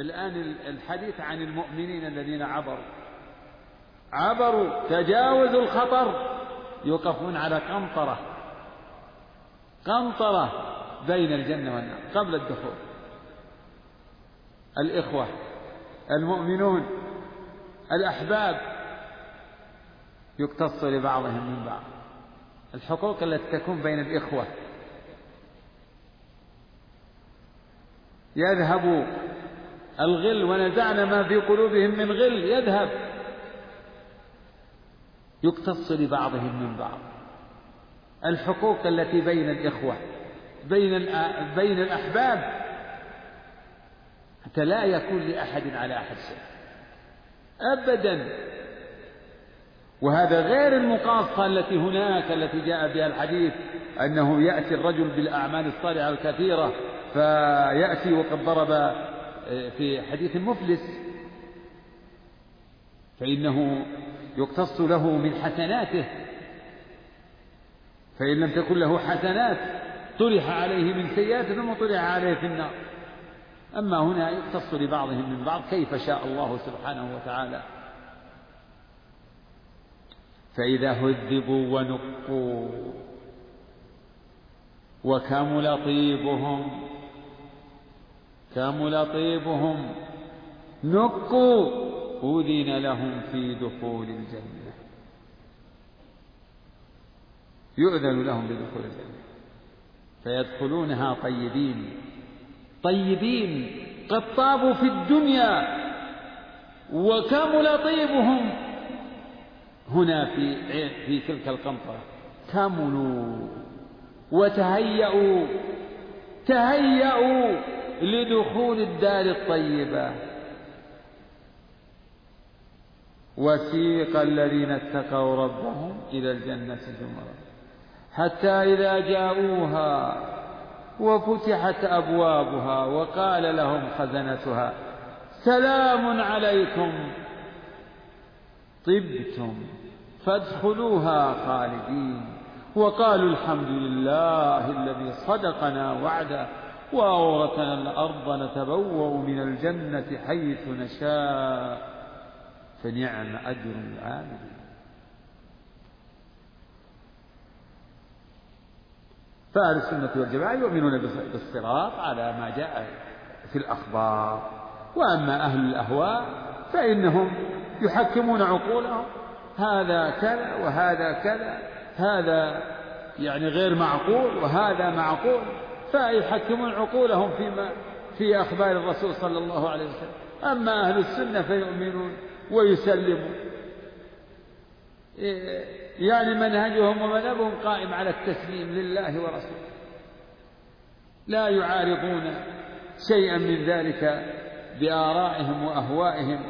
الآن الحديث عن المؤمنين الذين عبروا. عبروا تجاوزوا الخطر. يوقفون على قنطرة. قنطرة بين الجنة والنار قبل الدخول. الإخوة المؤمنون الأحباب. يقتص لبعضهم من بعض. الحقوق التي تكون بين الإخوة. يذهب الغل ونزعنا ما في قلوبهم من غل يذهب. يقتص لبعضهم من بعض. الحقوق التي بين الإخوة بين بين الأحباب حتى لا يكون لأحد على أحد شيء. أبدا. وهذا غير المقاصة التي هناك التي جاء بها الحديث أنه يأتي الرجل بالأعمال الصالحة الكثيرة فيأتي وقد ضرب في حديث مفلس فإنه يقتص له من حسناته فإن لم تكن له حسنات طرح عليه من سيئاته ثم طرح عليه في النار. أما هنا يقتص لبعضهم من بعض كيف شاء الله سبحانه وتعالى. فإذا هذبوا ونقوا وكمل طيبهم كمل طيبهم نقوا أذن لهم في دخول الجنة. يؤذن لهم بدخول الجنة. فيدخلونها طيبين. طيبين قد طابوا في الدنيا. وكمل طيبهم هنا في في تلك القنطرة. كملوا وتهيأوا تهيأوا لدخول الدار الطيبة. وسيق الذين اتقوا ربهم إلى الجنة زمرا. حتى إذا جاءوها وفتحت أبوابها وقال لهم خزنتها سلام عليكم. طبتم فادخلوها خالدين. وقالوا الحمد لله الذي صدقنا وعده. وأورثنا الأرض نتبوأ من الجنة حيث نشاء فنعم أجر العاملين. فأهل السنة والجماعة يؤمنون بالصراط على ما جاء في الأخبار وأما أهل الأهواء فإنهم يحكمون عقولهم هذا كذا وهذا كذا هذا يعني غير معقول وهذا معقول. فيحكمون عقولهم فيما في أخبار الرسول صلى الله عليه وسلم. أما أهل السنة فيؤمنون ويسلمون. يعني منهجهم ومذهبهم قائم على التسليم لله ورسوله. لا يعارضون شيئا من ذلك بآرائهم وأهوائهم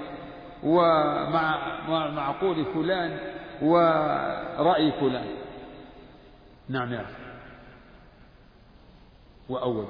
ومع معقول فلان ورأي فلان. نعم يا أخي. وأول.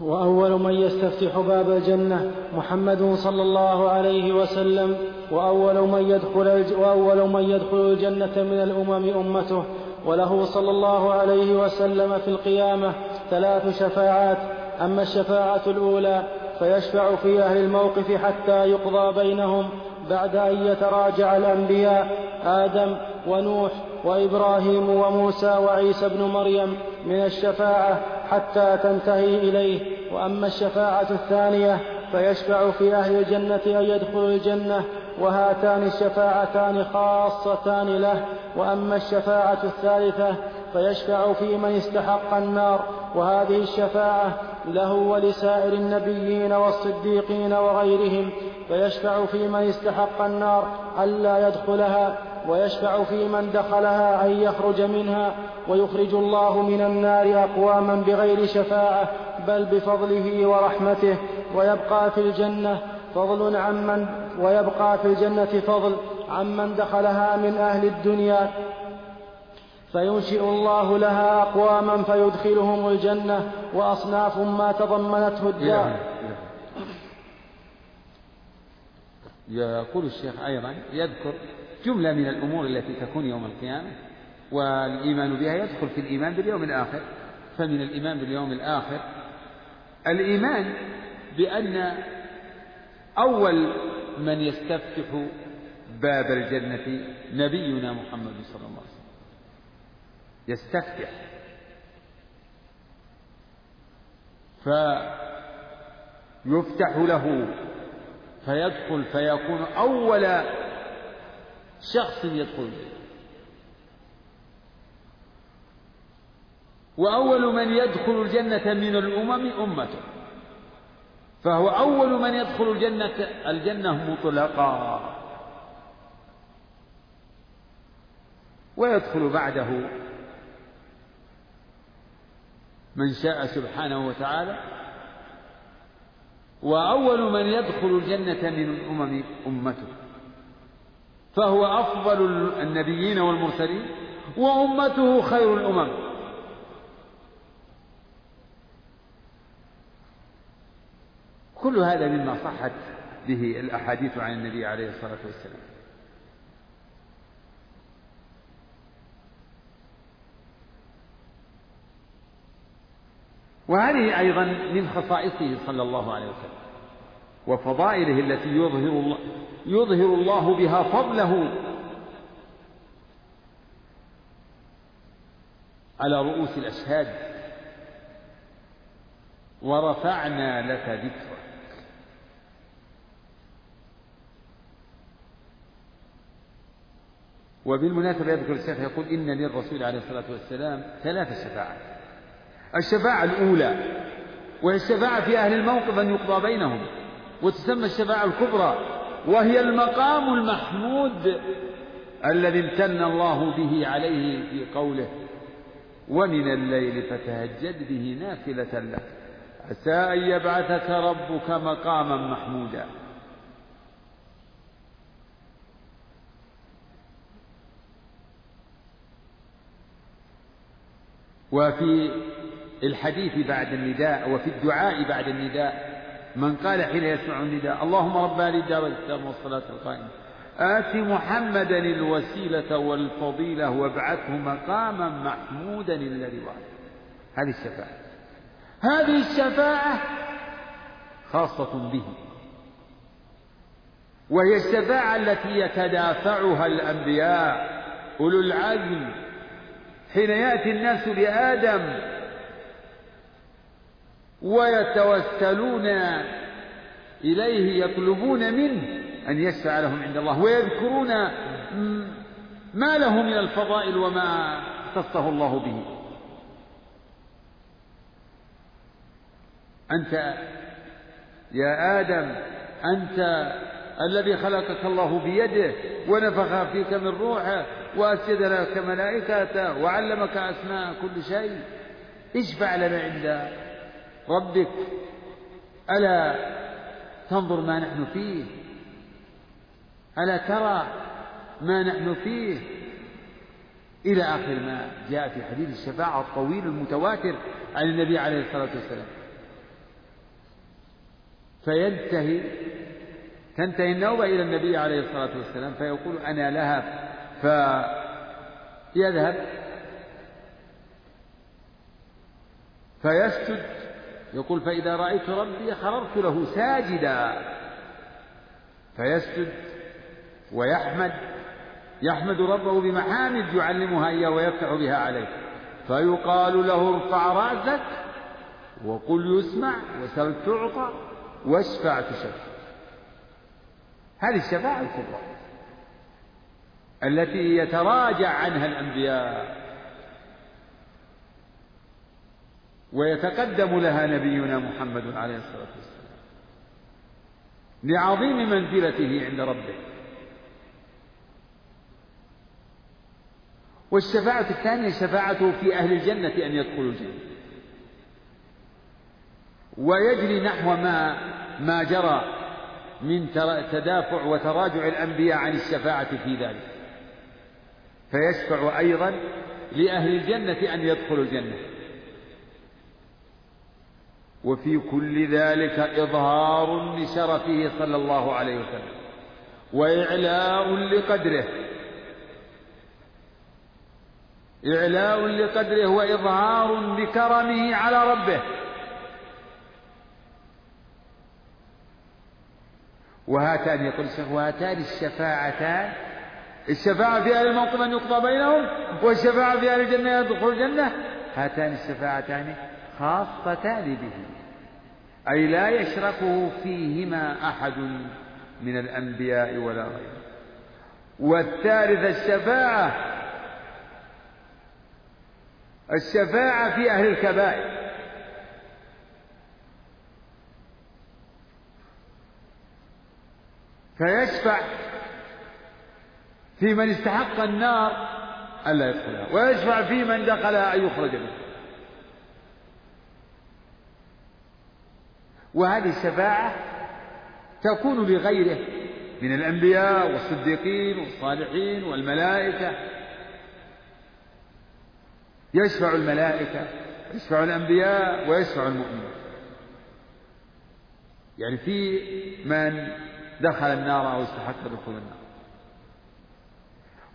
وأول من يستفتح باب الجنة محمد صلى الله عليه وسلم وأول من يدخل وأول من يدخل الجنة من الأمم أمته. وله صلى الله عليه وسلم في القيامة ثلاث شفاعات. أما الشفاعة الأولى فيشفع في أهل الموقف حتى يقضى بينهم بعد أن يتراجع الأنبياء آدم ونوح وإبراهيم وموسى وعيسى بن مريم من الشفاعة حتى تنتهي إليه. وأما الشفاعة الثانية فيشفع في أهل الجنة أن يدخلوا الجنة وهاتان الشفاعتان خاصتان له. وأما الشفاعة الثالثة فيشفع في من استحق النار. وهذه الشفاعة له ولسائر النبيين والصديقين وغيرهم. فيشفع في من استحق النار ألا يدخلها. ويشفع في من دخلها أن يخرج منها ويخرج الله من النار أقواما بغير شفاعة بل بفضله ورحمته ويبقى في الجنة فضل عمن ويبقى في الجنة فضل عمن دخلها من أهل الدنيا. فينشئ الله لها أقواما فيدخلهم الجنة وأصناف ما تضمنته الدار. يقول الشيخ أيضا يذكر جملة من الأمور التي تكون يوم القيامة والإيمان بها يدخل في الإيمان باليوم الآخر. فمن الإيمان باليوم الآخر الإيمان بأن أول من يستفتح باب الجنة نبينا محمد صلى الله عليه وسلم. يستفتح. فيفتح له فيدخل فيكون أول شخص يدخل الجنة وأول من يدخل الجنة من الأمم أمته فهو أول من يدخل الجنة الجنة مطلقا ويدخل بعده من شاء سبحانه وتعالى. وأول من يدخل الجنة من الأمم أمته. فهو أفضل النبيين والمرسلين وأمته خير الأمم. كل هذا مما صحت به الأحاديث عن النبي عليه الصلاة والسلام. وهذه أيضا من خصائصه صلى الله عليه وسلم. وفضائله التي يظهر الله يظهر الله بها فضله. على رؤوس الأشهاد. ورفعنا لك ذكرك. وبالمناسبة يذكر الشيخ يقول إن للرسول عليه الصلاة والسلام ثلاث شفاعات. الشفاعة الأولى وهي الشفاعة في أهل الموقف أن يقضى بينهم. وتسمى الشفاعة الكبرى وهي المقام المحمود الذي امتن الله به عليه في قوله ومن الليل فتهجد به نافلة لك عسى أن يبعثك ربك مقاما محمودا. وفي الحديث بعد النداء وفي الدعاء بعد النداء من قال حين يسمع النداء اللهم رب هذه الدعوة التامة والصلاة القائمة آت محمدا الوسيلة والفضيلة وابعثه مقاما محمودا الذي وعده هذه الشفاعة. هذه الشفاعة خاصة به. وهي الشفاعة التي يتدافعها الأنبياء أولو العزم. حين يأتي الناس لآدم ويتوسلون إليه يطلبون منه أن يشفع لهم عند الله ويذكرون ما له من الفضائل وما اختصه الله به. أنت يا آدم أنت الذي خلقك الله بيده ونفخ فيك من روحه وأسجد لك ملائكته وعلمك أسماء كل شيء. اشفع لنا عند ربك ألا تنظر ما نحن فيه؟ ألا ترى ما نحن فيه؟ إلى آخر ما جاء في حديث الشفاعة الطويل المتواتر عن النبي عليه الصلاة والسلام. فينتهي تنتهي النوبة إلى النبي عليه الصلاة والسلام فيقول أنا لها فيذهب. فيسجد. يقول فإذا رأيت ربي خررت له ساجدا فيسجد ويحمد يحمد ربه بمحامد يعلمها إياه ويفتح بها عليه. فيقال له ارفع رأسك وقل يسمع وسل تعطى واشفع تشفع. هذه الشفاعة الكبرى التي يتراجع عنها الأنبياء. ويتقدم لها نبينا محمد عليه الصلاة والسلام لعظيم منزلته عند ربه. والشفاعة الثانية شفاعته في أهل الجنة أن يدخلوا الجنة. ويجري نحو ما ما جرى من تدافع وتراجع الأنبياء عن الشفاعة في ذلك. فيشفع أيضا لأهل الجنة أن يدخلوا الجنة. وفي كل ذلك إظهار لشرفه صلى الله عليه وسلم وإعلاء لقدره. إعلاء لقدره وإظهار لكرمه على ربه. وهاتان يقول الشيخ وهاتان الشفاعتان الشفاعة في أهل الموقف أن يقضى بينهم والشفاعة في أهل الجنة يدخل الجنة. هاتان الشفاعتان خاصتان به أي لا يشركه فيهما أحد من الأنبياء ولا غيره. والثالث الشفاعة الشفاعة في أهل الكبائر. فيشفع في من استحق النار ألا يدخلها ويشفع في من دخلها أن يخرج منها. وهذه الشفاعة تكون لغيره من الأنبياء والصديقين والصالحين والملائكة. يشفع الملائكة يشفع الأنبياء ويشفع المؤمنين. يعني في من دخل النار أو استحق دخول النار.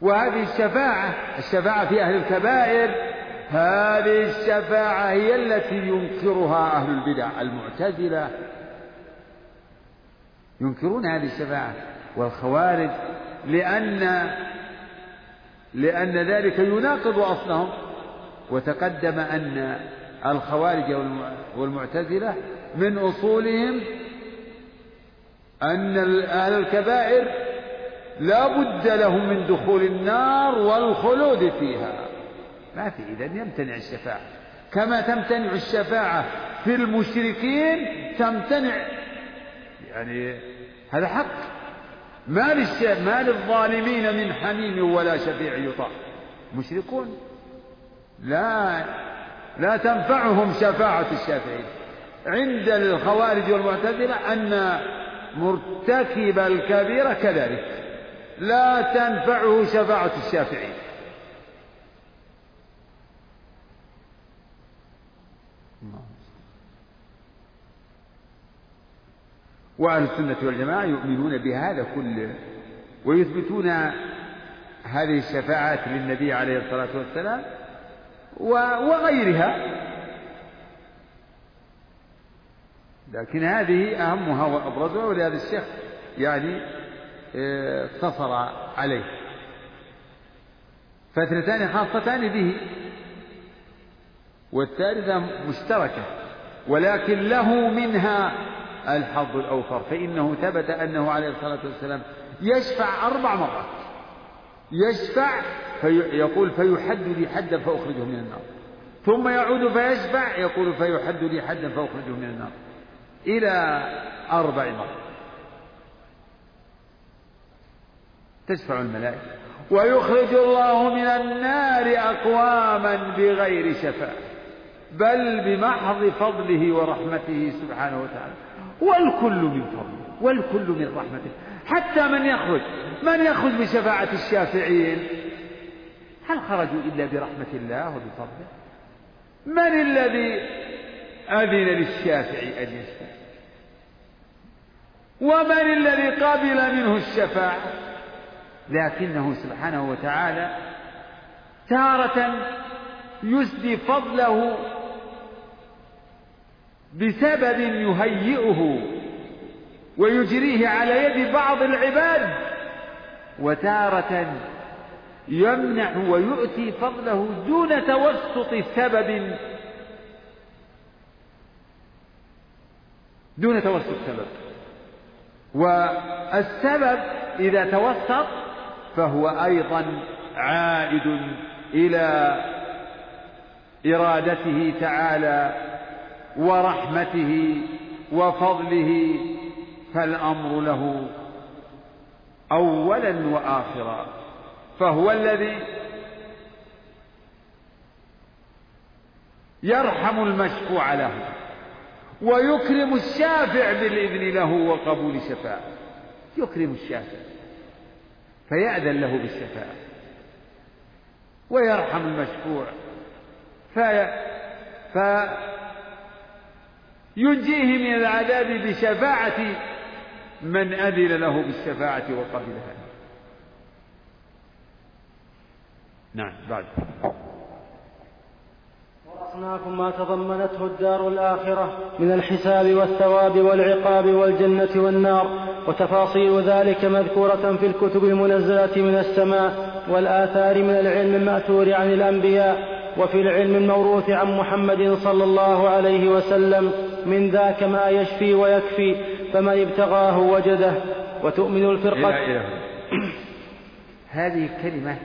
وهذه الشفاعة الشفاعة في أهل الكبائر هذه الشفاعة هي التي ينكرها أهل البدع المعتزلة. ينكرون هذه الشفاعة والخوارج لأن لأن ذلك يناقض أصلهم. وتقدم أن الخوارج والمعتزلة من أصولهم أن أهل الكبائر لا بد لهم من دخول النار والخلود فيها. ما في إذا يمتنع الشفاعة. كما تمتنع الشفاعة في المشركين تمتنع يعني هذا حق. ما ما للظالمين من حميم ولا شفيع يطاع. مشركون لا لا تنفعهم شفاعة الشافعين. عند الخوارج والمعتزلة أن مرتكب الكبيرة كذلك. لا تنفعه شفاعة الشافعين. وأهل السنة والجماعة يؤمنون بهذا كله ويثبتون هذه الشفاعات للنبي عليه الصلاة والسلام وغيرها. لكن هذه أهمها وأبرزها ولهذا الشيخ يعني آه، اقتصر عليه. فترتان خاصتان به. والثالثة مشتركة ولكن له منها الحظ الأوفر فإنه ثبت أنه عليه الصلاة والسلام يشفع أربع مرات. يشفع فيقول فيحد لي حدا فأخرجه من النار. ثم يعود فيشفع يقول فيحد لي حدا فأخرجه من النار. إلى أربع مرات. تشفع الملائكة. ويخرج الله من النار أقواما بغير شفاعة بل بمحض فضله ورحمته سبحانه وتعالى. والكل من فضله والكل من رحمته. حتى من يخرج من يخرج بشفاعة الشافعين. هل خرجوا إلا برحمة الله وبفضله؟ من الذي أذن للشافعي أن يشفع؟ ومن الذي قبل منه الشفاعة؟ لكنه سبحانه وتعالى تارة يسدي فضله بسبب يهيئه ويجريه على يد بعض العباد وتارة يمنع ويؤتي فضله دون توسط سبب دون توسط سبب. والسبب إذا توسط فهو أيضا عائد إلى إرادته تعالى ورحمته وفضله فالأمر له أولا وآخرا فهو الذي يرحم المشفوع له ويكرم الشافع بالإذن له وقبول شفاعة يكرم الشافع فيأذن له بالشفاعة ويرحم المشفوع في فينجيه من العذاب بشفاعة من أذن له بالشفاعة وقبلها نعم بعد. وأصناف ما تضمنته الدار الآخرة من الحساب والثواب والعقاب والجنة والنار وتفاصيل ذلك مذكورة في الكتب المنزلة من السماء والآثار من العلم المأثور عن الأنبياء. وفي العلم الموروث عن محمد صلى الله عليه وسلم من ذاك ما يشفي ويكفي فمن ابتغاه وجده وتؤمن الفرقة هذه الكلمة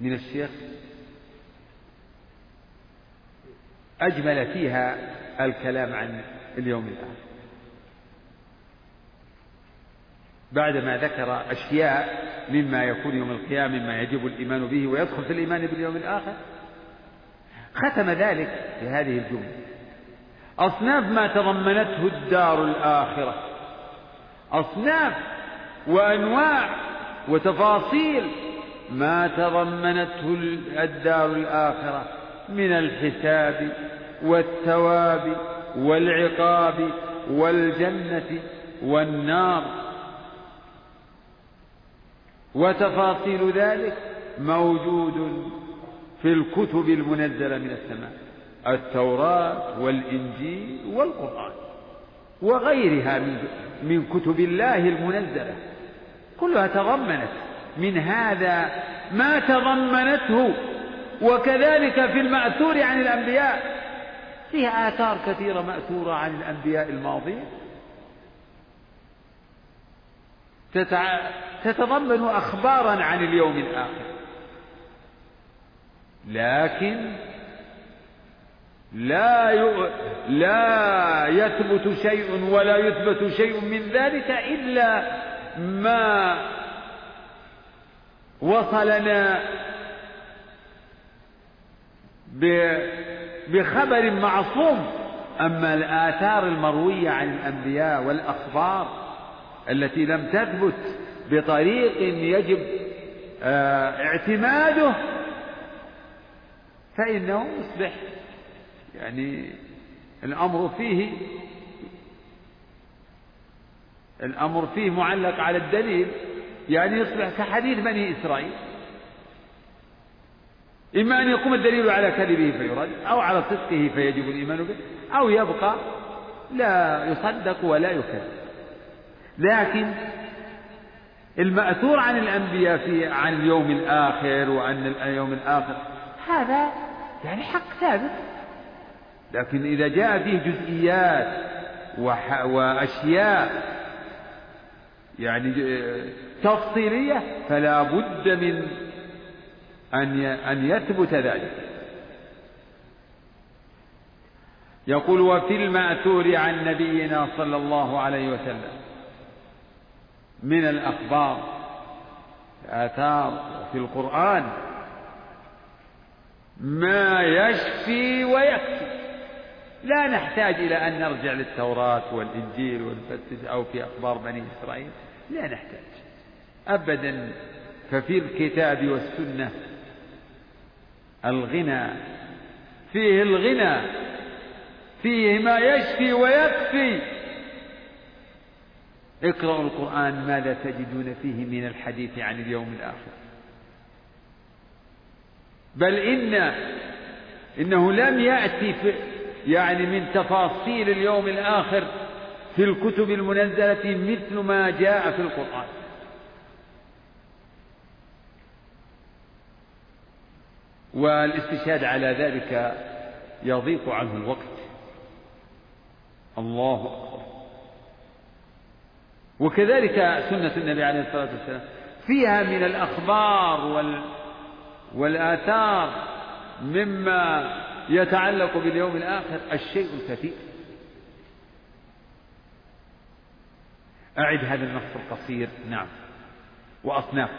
من الشيخ أجمل فيها الكلام عن اليوم الآخر. بعدما ذكر أشياء مما يكون يوم القيامة مما يجب الإيمان به ويدخل في الإيمان باليوم الآخر. ختم ذلك في هذه الجملة. أصناف ما تضمنته الدار الآخرة. أصناف وأنواع وتفاصيل ما تضمنته الدار الآخرة من الحساب والثواب والعقاب والجنة والنار. وتفاصيل ذلك موجود في الكتب المنزلة من السماء التوراة والإنجيل والقرآن وغيرها من كتب الله المنزلة. كلها تضمنت من هذا ما تضمنته. وكذلك في المأثور عن الأنبياء فيها آثار كثيرة مأثورة عن الأنبياء الماضين. تتضمن أخبارا عن اليوم الآخر. لكن لا لا يثبت شيء ولا يثبت شيء من ذلك إلا ما وصلنا بخبر معصوم. أما الآثار المروية عن الأنبياء والأخبار التي لم تثبت بطريق يجب آه، اعتماده فإنه يصبح يعني الأمر فيه الأمر فيه معلق على الدليل. يعني يصبح كحديث بني إسرائيل. إما أن يقوم الدليل على كذبه فيرد أو على صدقه فيجب الإيمان به أو يبقى لا يصدق ولا يكذب. لكن المأثور عن الأنبياء في عن اليوم الآخر وعن اليوم الآخر. هذا يعني حق ثابت. لكن إذا جاء فيه جزئيات وأشياء يعني تفصيلية فلا بد من أن أن يثبت ذلك. يقول وفي المأثور عن نبينا صلى الله عليه وسلم من الأخبار الآثار في القرآن ما يشفي ويكفي. لا نحتاج إلى أن نرجع للتوراة والإنجيل ونفتش أو في أخبار بني إسرائيل. لا نحتاج أبدا. ففي الكتاب والسنة الغنى فيه الغنى فيه ما يشفي ويكفي. اقرأوا القرآن ماذا تجدون فيه من الحديث عن اليوم الآخر. بل إن إنه لم يأتي في يعني من تفاصيل اليوم الآخر في الكتب المنزلة مثل ما جاء في القرآن. والاستشهاد على ذلك يضيق عنه الوقت. الله أكبر. وكذلك سنة النبي عليه الصلاة والسلام. فيها من الأخبار وال والآثار مما يتعلق باليوم الآخر الشيء الكثير. أعد هذا النص القصير. نعم. وأصناف.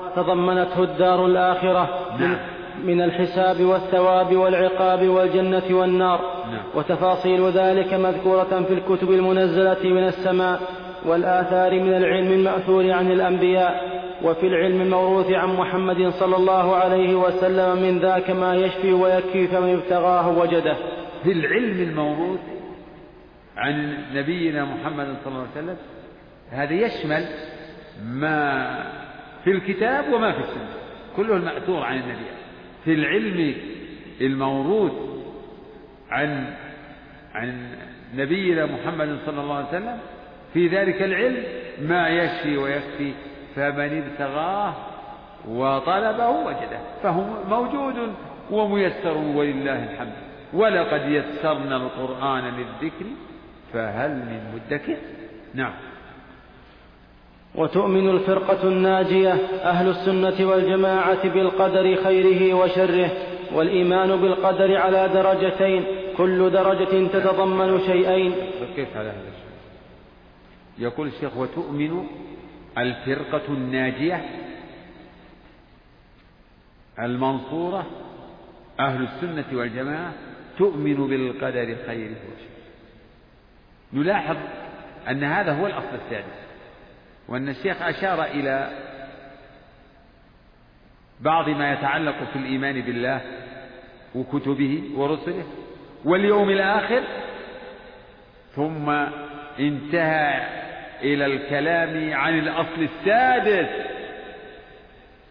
ما تضمنته الدار الآخرة نعم. من الحساب والثواب والعقاب والجنة والنار. نعم. وتفاصيل ذلك مذكورة في الكتب المنزلة من السماء. والآثار من العلم المأثور عن الأنبياء وفي العلم الموروث عن محمد صلى الله عليه وسلم من ذاك ما يشفي ويكفي فمن ابتغاه وجده. في العلم الموروث عن نبينا محمد صلى الله عليه وسلم هذا يشمل ما في الكتاب وما في السنة كله المأثور عن النبي. في العلم الموروث عن عن نبينا محمد صلى الله عليه وسلم في ذلك العلم ما يشفي ويكفي فمن ابتغاه وطلبه وجده فهو موجود وميسر ولله الحمد. ولقد يسرنا القرآن للذكر فهل من مدكر؟ نعم. وتؤمن الفرقة الناجية أهل السنة والجماعة بالقدر خيره وشره والإيمان بالقدر على درجتين كل درجة تتضمن شيئين. كيف على هذا يقول الشيخ وتؤمن الفرقة الناجية المنصورة أهل السنة والجماعة تؤمن بالقدر خيره وشره. نلاحظ أن هذا هو الأصل السادس وأن الشيخ أشار إلى بعض ما يتعلق في الإيمان بالله وكتبه ورسله واليوم الآخر ثم انتهى إلى الكلام عن الأصل السادس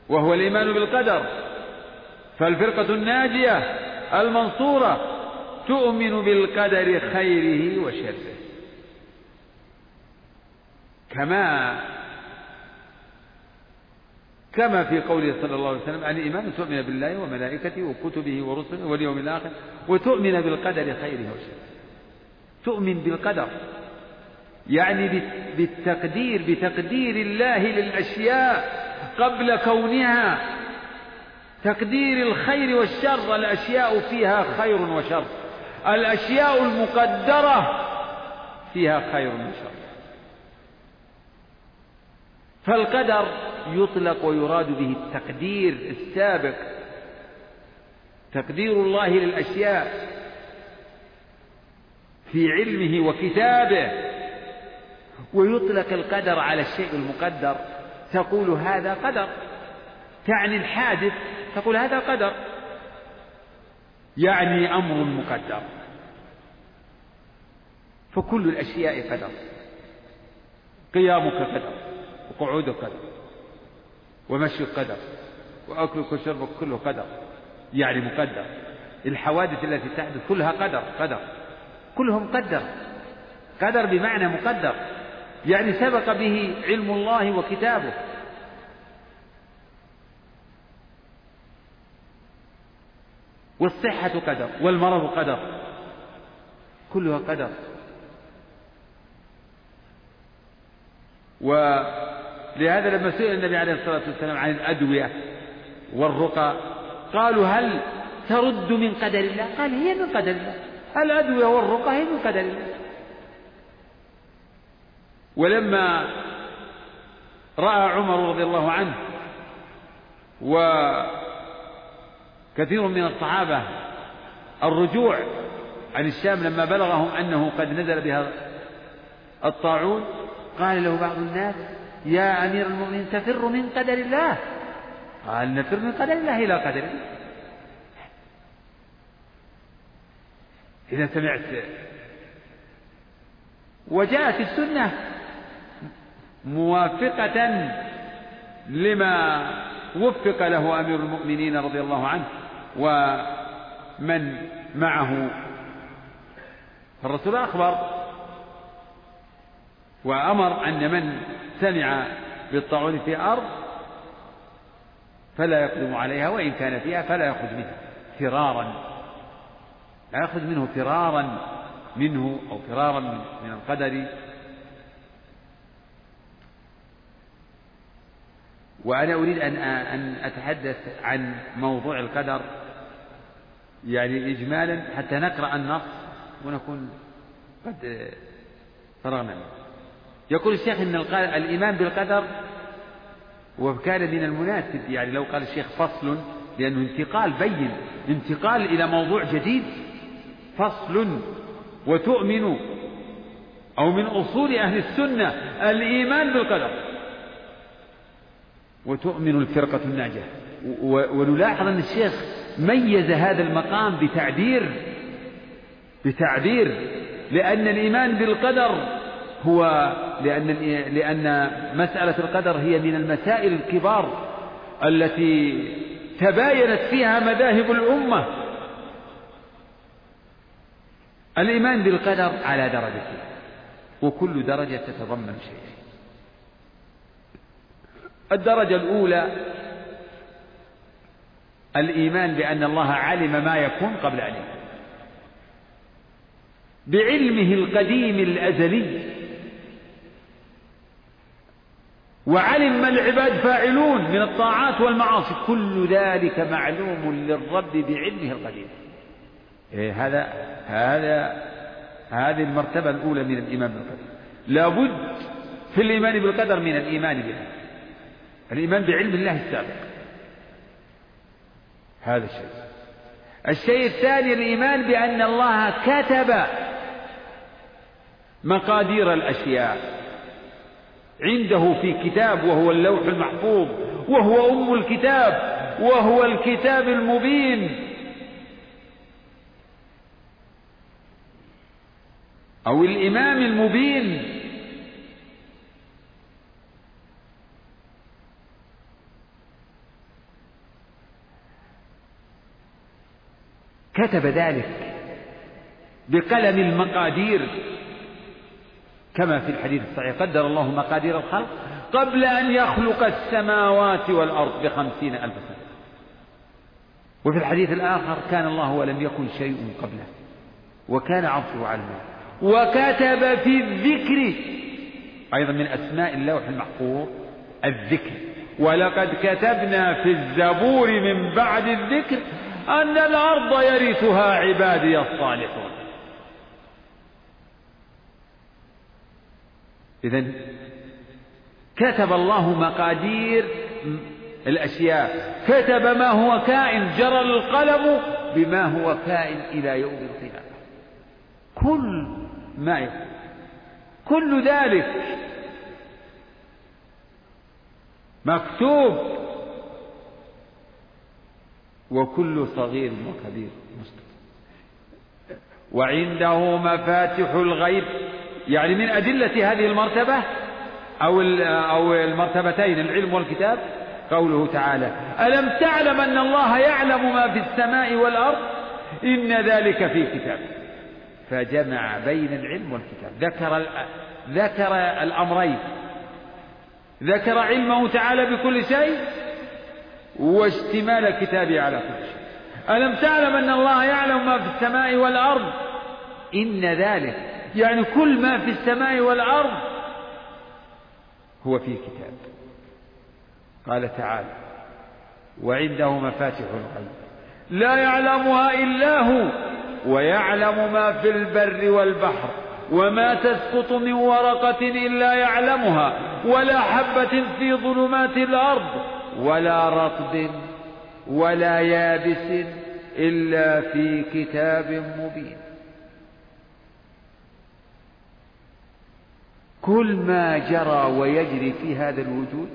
وهو الإيمان بالقدر. فالفرقة الناجية المنصورة تؤمن بالقدر خيره وشره. كما كما في قوله صلى الله عليه وسلم عن الإيمان تؤمن بالله وملائكته وكتبه ورسله واليوم الآخر وتؤمن بالقدر خيره وشره. تؤمن بالقدر. يعني بالتقدير بتقدير الله للأشياء قبل كونها. تقدير الخير والشر الأشياء فيها خير وشر. الأشياء المقدرة فيها خير وشر. فالقدر يطلق ويراد به التقدير السابق. تقدير الله للأشياء في علمه وكتابه. ويطلق القدر على الشيء المقدر تقول هذا قدر. تعني الحادث تقول هذا قدر. يعني أمر مقدر. فكل الأشياء قدر. قيامك قدر وقعودك قدر ومشيك قدر وأكلك وشربك كله قدر. يعني مقدر. الحوادث التي تحدث كلها قدر قدر. كلهم مقدر قدر بمعنى مقدر. يعني سبق به علم الله وكتابه. والصحة قدر والمرض قدر. كلها قدر. ولهذا لما سئل النبي عليه الصلاة والسلام عن الأدوية والرقى قالوا هل ترد من قدر الله؟ قال هي من قدر الله. الأدوية والرقى هي من قدر الله. ولما رأى عمر رضي الله عنه وكثير من الصحابة الرجوع عن الشام لما بلغهم أنه قد نزل بها الطاعون قال له بعض الناس يا أمير المؤمنين تفر من قدر الله. قال نفر من قدر الله إلى قدر إذا سمعت وجاءت السنة موافقة لما وفق له أمير المؤمنين رضي الله عنه ومن معه. الرسول أخبر وأمر أن من سمع بالطاعون في أرض فلا يقدم عليها وإن كان فيها فلا يأخذ منها فرارا. لا يأخذ منه فرارا منه أو فرارا من القدر. وأنا أريد أن أن أتحدث عن موضوع القدر يعني إجمالا حتى نقرأ النص ونكون قد فرغنا منه. يقول الشيخ أن الإيمان بالقدر وكان من المناسب يعني لو قال الشيخ فصل لأنه انتقال بين انتقال إلى موضوع جديد فصل وتؤمن أو من أصول أهل السنة الإيمان بالقدر. وتؤمن الفرقة الناجية. ونلاحظ أن الشيخ ميز هذا المقام بتعبير بتعبير لأن الإيمان بالقدر هو لأن لأن مسألة القدر هي من المسائل الكبار التي تباينت فيها مذاهب الأمة. الإيمان بالقدر على درجتين وكل درجة تتضمن شيئا. الدرجة الأولى الإيمان بأن الله علم ما يكون قبل أن يكون بعلمه القديم الأزلي. وعلم ما العباد فاعلون من الطاعات والمعاصي. كل ذلك معلوم للرب بعلمه القديم. إيه هذا هذا هذه المرتبة الأولى من الإيمان بالقدر. لابد في الإيمان بالقدر من الإيمان به الإيمان بعلم الله السابق. هذا الشيء. الشيء الثاني الإيمان بأن الله كتب مقادير الأشياء. عنده في كتاب وهو اللوح المحفوظ وهو أم الكتاب وهو الكتاب المبين. أو الإمام المبين. كتب ذلك بقلم المقادير كما في الحديث الصحيح. قدر الله مقادير الخلق قبل أن يخلق السماوات والأرض بخمسين ألف سنة. وفي الحديث الآخر كان الله ولم يكن شيء قبله وكان عرشه على الماء. وكتب في الذكر أيضا من أسماء اللوح المحفوظ الذكر. ولقد كتبنا في الزبور من بعد الذكر أن الأرض يرثها عبادي الصالحون. إذا كتب الله مقادير الأشياء. كتب ما هو كائن جرى القلم بما هو كائن إلى يوم القيامة. كل ما كل ذلك مكتوب وكل صغير وكبير. مستقيم وعنده مفاتح الغيب. يعني من أدلة هذه المرتبة أو أو المرتبتين العلم والكتاب قوله تعالى ألم تعلم أن الله يعلم ما في السماء والأرض؟ إن ذلك في كتاب. فجمع بين العلم والكتاب. ذكر ذكر الأمرين. ذكر علمه تعالى بكل شيء واشتمال كتابه على كل شيء. ألم تعلم أن الله يعلم ما في السماء والأرض؟ إن ذلك يعني كل ما في السماء والأرض هو في كتاب. قال تعالى وعنده مفاتح الغيب. لا يعلمها إلا هو ويعلم ما في البر والبحر وما تسقط من ورقة إلا يعلمها ولا حبة في ظلمات الأرض. ولا رطب ولا يابس إلا في كتاب مبين. كل ما جرى ويجري في هذا الوجود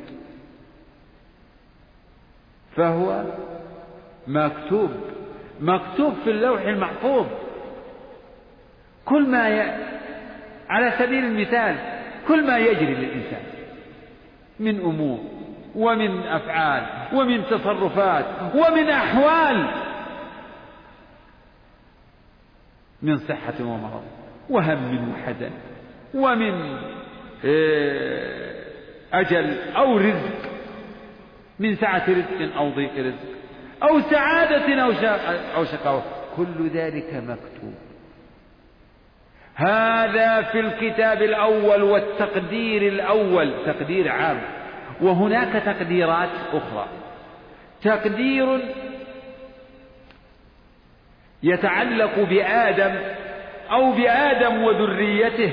فهو مكتوب مكتوب في اللوح المحفوظ. كل ما ي... على سبيل المثال كل ما يجري للإنسان من أمور ومن أفعال ومن تصرفات ومن أحوال. من صحة ومرض وهم وحزن ومن آه، أجل أو رزق. من سعة رزق أو ضيق رزق أو سعادة أو شقاوة. كل ذلك مكتوب. هذا في الكتاب الأول والتقدير الأول. تقدير عام. وهناك تقديرات أخرى. تقدير يتعلق بآدم أو بآدم وذريته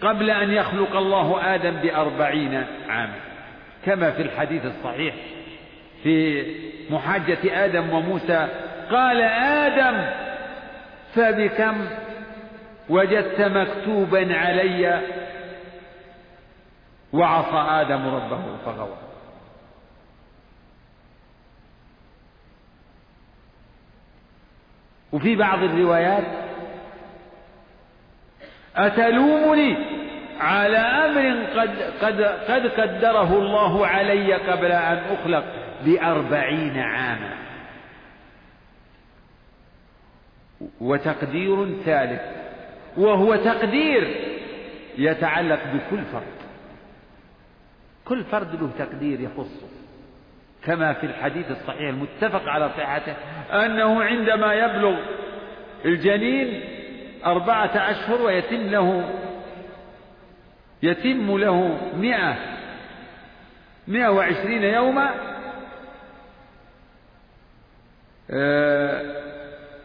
قبل أن يخلق الله آدم بأربعين عاما كما في الحديث الصحيح في محاجة آدم وموسى قال آدم فبكم وجدت مكتوبا علي وعصى آدم ربه فغوى. وفي بعض الروايات أتلومني على أمر قد, قد, قد قدره الله علي قبل أن أخلق بأربعين عاما. وتقدير ثالث وهو تقدير يتعلق بكل فرد. كل فرد له تقدير يخصه. كما في الحديث الصحيح المتفق على صحته أنه عندما يبلغ الجنين أربعة أشهر ويتم له يتم له مئة مئة وعشرين يوما آه،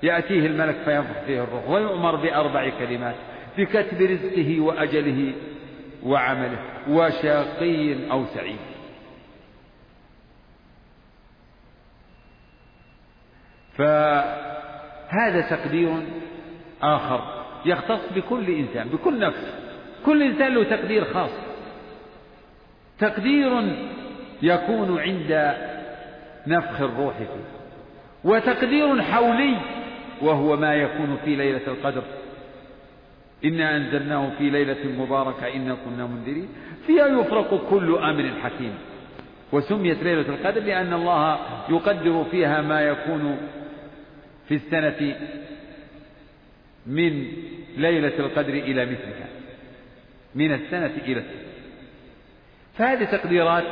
يأتيه الملك فينفخ فيه الروح ويؤمر بأربع كلمات بكتب رزقه وأجله وعمله وشقي أو سعيد. فهذا تقدير آخر يختص بكل إنسان بكل نفس. كل إنسان له تقدير خاص. تقدير يكون عند نفخ الروح فيه. وتقدير حولي وهو ما يكون في ليلة القدر. إنا أنزلناه في ليلة مباركة إنا كنا منذرين. فيها يفرق كل أمر حكيم. وسميت ليلة القدر لأن الله يقدر فيها ما يكون في السنة من ليلة القدر إلى مثلها. من السنة إلى السنة. فهذه تقديرات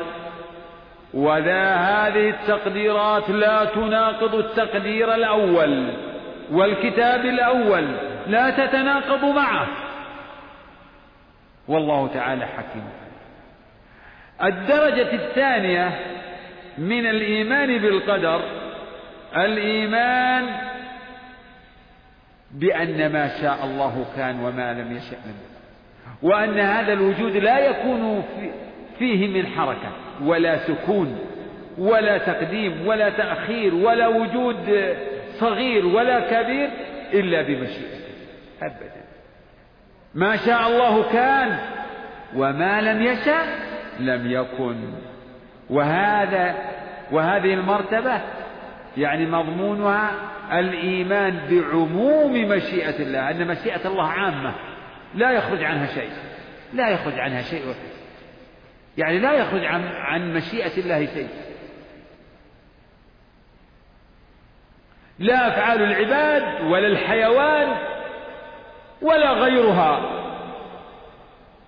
ولا هذه التقديرات لا تناقض التقدير الأول والكتاب الأول. لا تتناقض معه. والله تعالى حكيم. الدرجة الثانية من الإيمان بالقدر الإيمان بأن ما شاء الله كان وما لم يشأ لم وأن هذا الوجود لا يكون فيه من حركة ولا سكون ولا تقديم ولا تأخير ولا وجود صغير ولا كبير إلا بمشيئته أبدا. ما شاء الله كان وما لم يشاء لم يكن. وهذا وهذه المرتبة يعني مضمونها الإيمان بعموم مشيئة الله أن مشيئة الله عامة. لا يخرج عنها شيء لا يخرج عنها شيء. يعني لا يخرج عن عن مشيئة الله شيء. لا أفعال العباد ولا الحيوان ولا غيرها.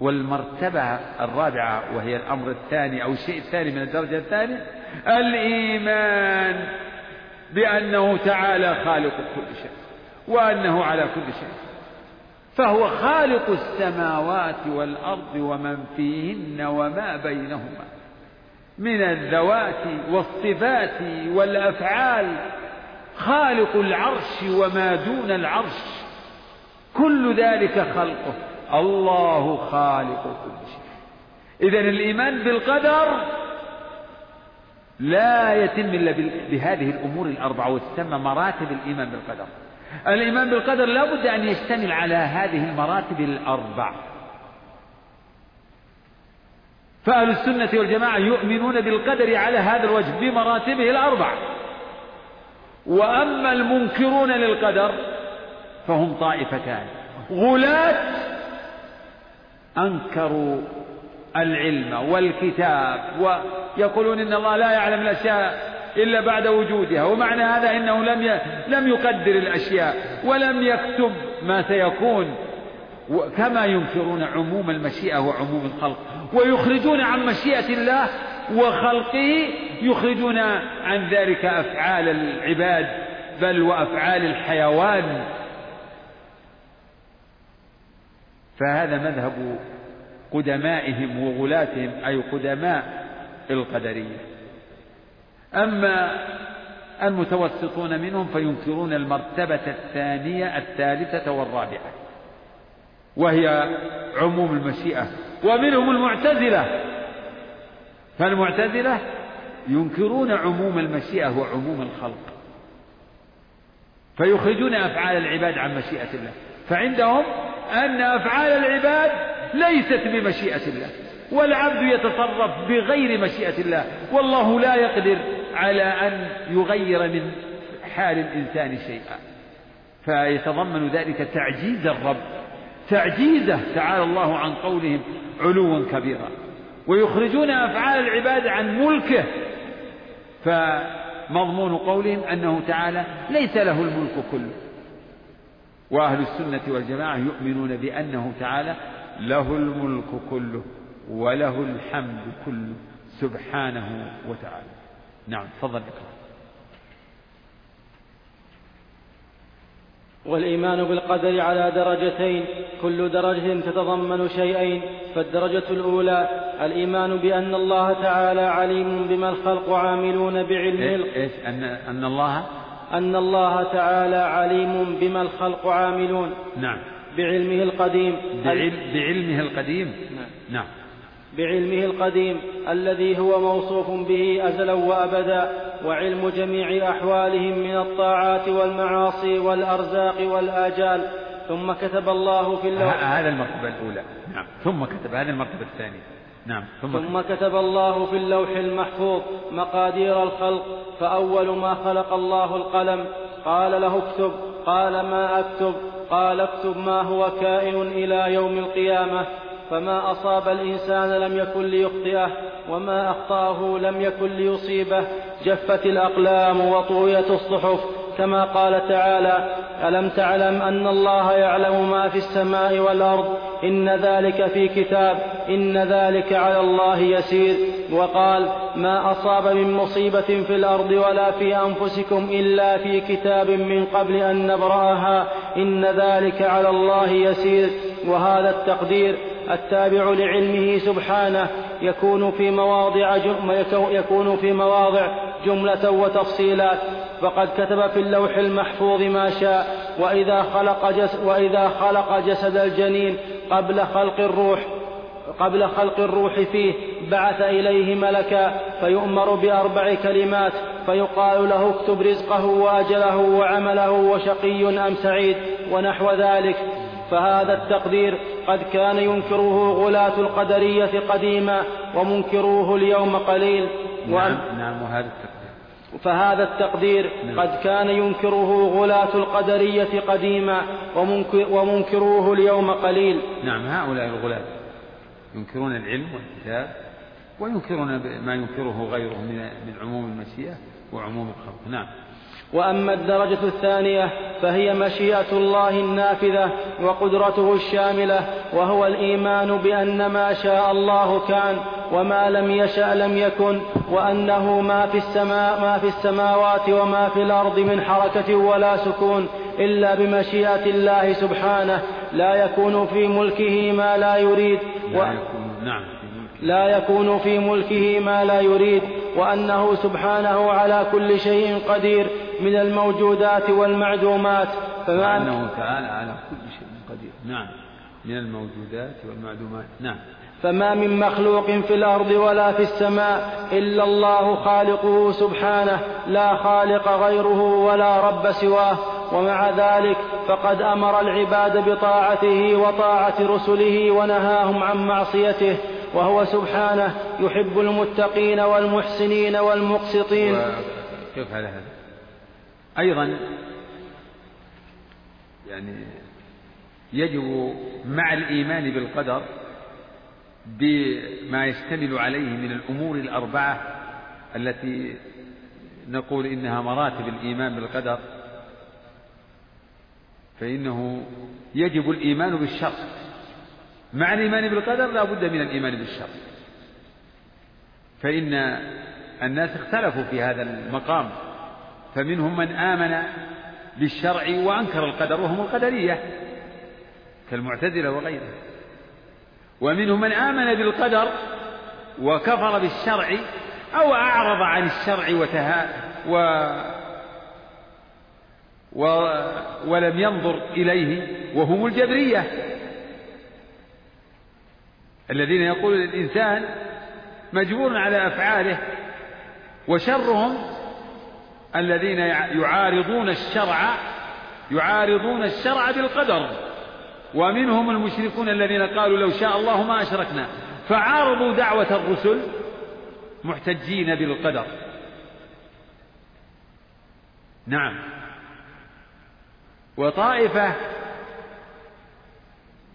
والمرتبة الرابعة وهي الأمر الثاني أو الشيء الثاني من الدرجة الثانية الإيمان بأنه تعالى خالق كل شيء وأنه على كل شيء. فهو خالق السماوات والأرض ومن فيهن وما بينهما من الذوات والصفات والأفعال خالق العرش وما دون العرش. كل ذلك خلقه. الله خالق كل شيء. إذا الإيمان بالقدر لا يتم إلا بهذه الأمور الأربعة وتسمى مراتب الإيمان بالقدر. الإيمان بالقدر لا بد أن يشتمل على هذه المراتب الأربع فأهل السنة والجماعة يؤمنون بالقدر على هذا الوجه بمراتبه الأربع وأما المنكرون للقدر فهم طائفتان. غلاة أنكروا العلم والكتاب ويقولون إن الله لا يعلم الأشياء إلا بعد وجودها ومعنى هذا إنه لم لم يقدر الأشياء ولم يكتب ما سيكون. كما ينكرون عموم المشيئة وعموم الخلق ويخرجون عن مشيئة الله وخلقه يخرجون عن ذلك أفعال العباد بل وأفعال الحيوان. فهذا مذهب قدمائهم وغلاتهم أي قدماء القدرية. أما المتوسطون منهم فينكرون المرتبة الثانية الثالثة والرابعة وهي عموم المشيئة. ومنهم المعتزلة. فالمعتزلة ينكرون عموم المشيئة وعموم الخلق. فيخرجون أفعال العباد عن مشيئة الله. فعندهم أن أفعال العباد ليست بمشيئة الله والعبد يتصرف بغير مشيئة الله والله لا يقدر على أن يغير من حال الإنسان شيئا. فيتضمن ذلك تعجيز الرب تعجيزه تعالى الله عن قولهم علوا كبيرا. ويخرجون أفعال العباد عن ملكه فمضمون قولهم أنه تعالى ليس له الملك كله. وأهل السنة والجماعة يؤمنون بأنه تعالى له الملك كله وله الحمد كله سبحانه وتعالى. نعم تفضل. اقرأ والإيمان بالقدر على درجتين كل درجة تتضمن شيئين فالدرجة الأولى الإيمان بأن الله تعالى عليم بما الخلق عاملون بعلمه إيش؟ أن أن الله أن الله تعالى عليم بما الخلق عاملون. نعم. بعلمه القديم. بعلمه القديم؟ نعم, نعم. بعلمه القديم الذي هو موصوف به أزلا وأبدا وعلم جميع أحوالهم من الطاعات والمعاصي والأرزاق والآجال. ثم كتب الله في اللوح هذا المرتبة الأولى. نعم. ثم كتب هذه المرتبة الثانية. نعم ثم, ثم كتب الله في اللوح المحفوظ مقادير الخلق فأول ما خلق الله القلم قال له اكتب قال ما أكتب قال اكتب ما هو كائن إلى يوم القيامة فما أصاب الإنسان لم يكن ليخطئه وما أخطأه لم يكن ليصيبه جفت الأقلام وطويت الصحف. كما قال تعالى ألم تعلم أن الله يعلم ما في السماء والأرض؟ إن ذلك في كتاب. إن ذلك على الله يسير. وقال ما أصاب من مصيبة في الأرض ولا في أنفسكم إلا في كتاب من قبل أن نبرأها. إن ذلك على الله يسير. وهذا التقدير التابع لعلمه سبحانه. يكون في مواضع يكون في مواضع جملة وتفصيلات فقد كتب في اللوح المحفوظ ما شاء وإذا خلق, جس وإذا خلق جسد الجنين قبل خلق الروح قبل خلق الروح فيه بعث إليه ملكا فيؤمر بأربع كلمات فيقال له اكتب رزقه وأجله وعمله وشقي أم سعيد ونحو ذلك. فهذا التقدير قد كان ينكره غلاة القدرية قديما ومنكروه اليوم قليل. نعم نعم وهذا التقدير. فهذا التقدير نعم. قد كان ينكره غلاة القدرية قديما ومنكروه اليوم قليل. نعم هؤلاء الغلاة ينكرون العلم والكتاب وينكرون ما ينكره غيرهم من عموم المشيئة وعموم الخلق. نعم. وأما الدرجة الثانية فهي مشيئة الله النافذة وقدرته الشاملة وهو الإيمان بأن ما شاء الله كان وما لم يشأ لم يكن وأنه ما في السماء ما في السماوات وما في الأرض من حركة ولا سكون إلا بمشيئة الله سبحانه لا يكون في ملكه ما لا يريد لا يكون نعم لا يكون في ملكه ما لا يريد وأنه سبحانه على كل شيء قدير من الموجودات والمعدومات. فما وأنه تعالى على كل شيء قدير. نعم. من الموجودات والمعدومات. نعم. فما من مخلوق في الأرض ولا في السماء إلا الله خالقه سبحانه لا خالق غيره ولا رب سواه. ومع ذلك فقد أمر العباد بطاعته وطاعة رسله ونهاهم عن معصيته. وهو سبحانه يحب المتقين والمحسنين والمقسطين. كيف على هذا؟ أيضا يعني يجب مع الإيمان بالقدر بما يشتمل عليه من الأمور الأربعة التي نقول إنها مراتب الإيمان بالقدر. فإنه يجب الإيمان بالشر مع الإيمان بالقدر لا بد من الإيمان بالشر فإن الناس اختلفوا في هذا المقام. فمنهم من آمن بالشرع وأنكر القدر وهم القدرية كالمعتزلة وغيرهم. ومنهم من آمن بالقدر وكفر بالشرع أو أعرض عن الشرع وتها و و ولم ينظر إليه وهم الجبرية. الذين يقول الإنسان مجبور على أفعاله وشرهم الذين يعارضون الشرع يعارضون الشرع بالقدر. ومنهم المشركون الذين قالوا لو شاء الله ما أشركنا. فعارضوا دعوة الرسل محتجين بالقدر. نعم. وطائفة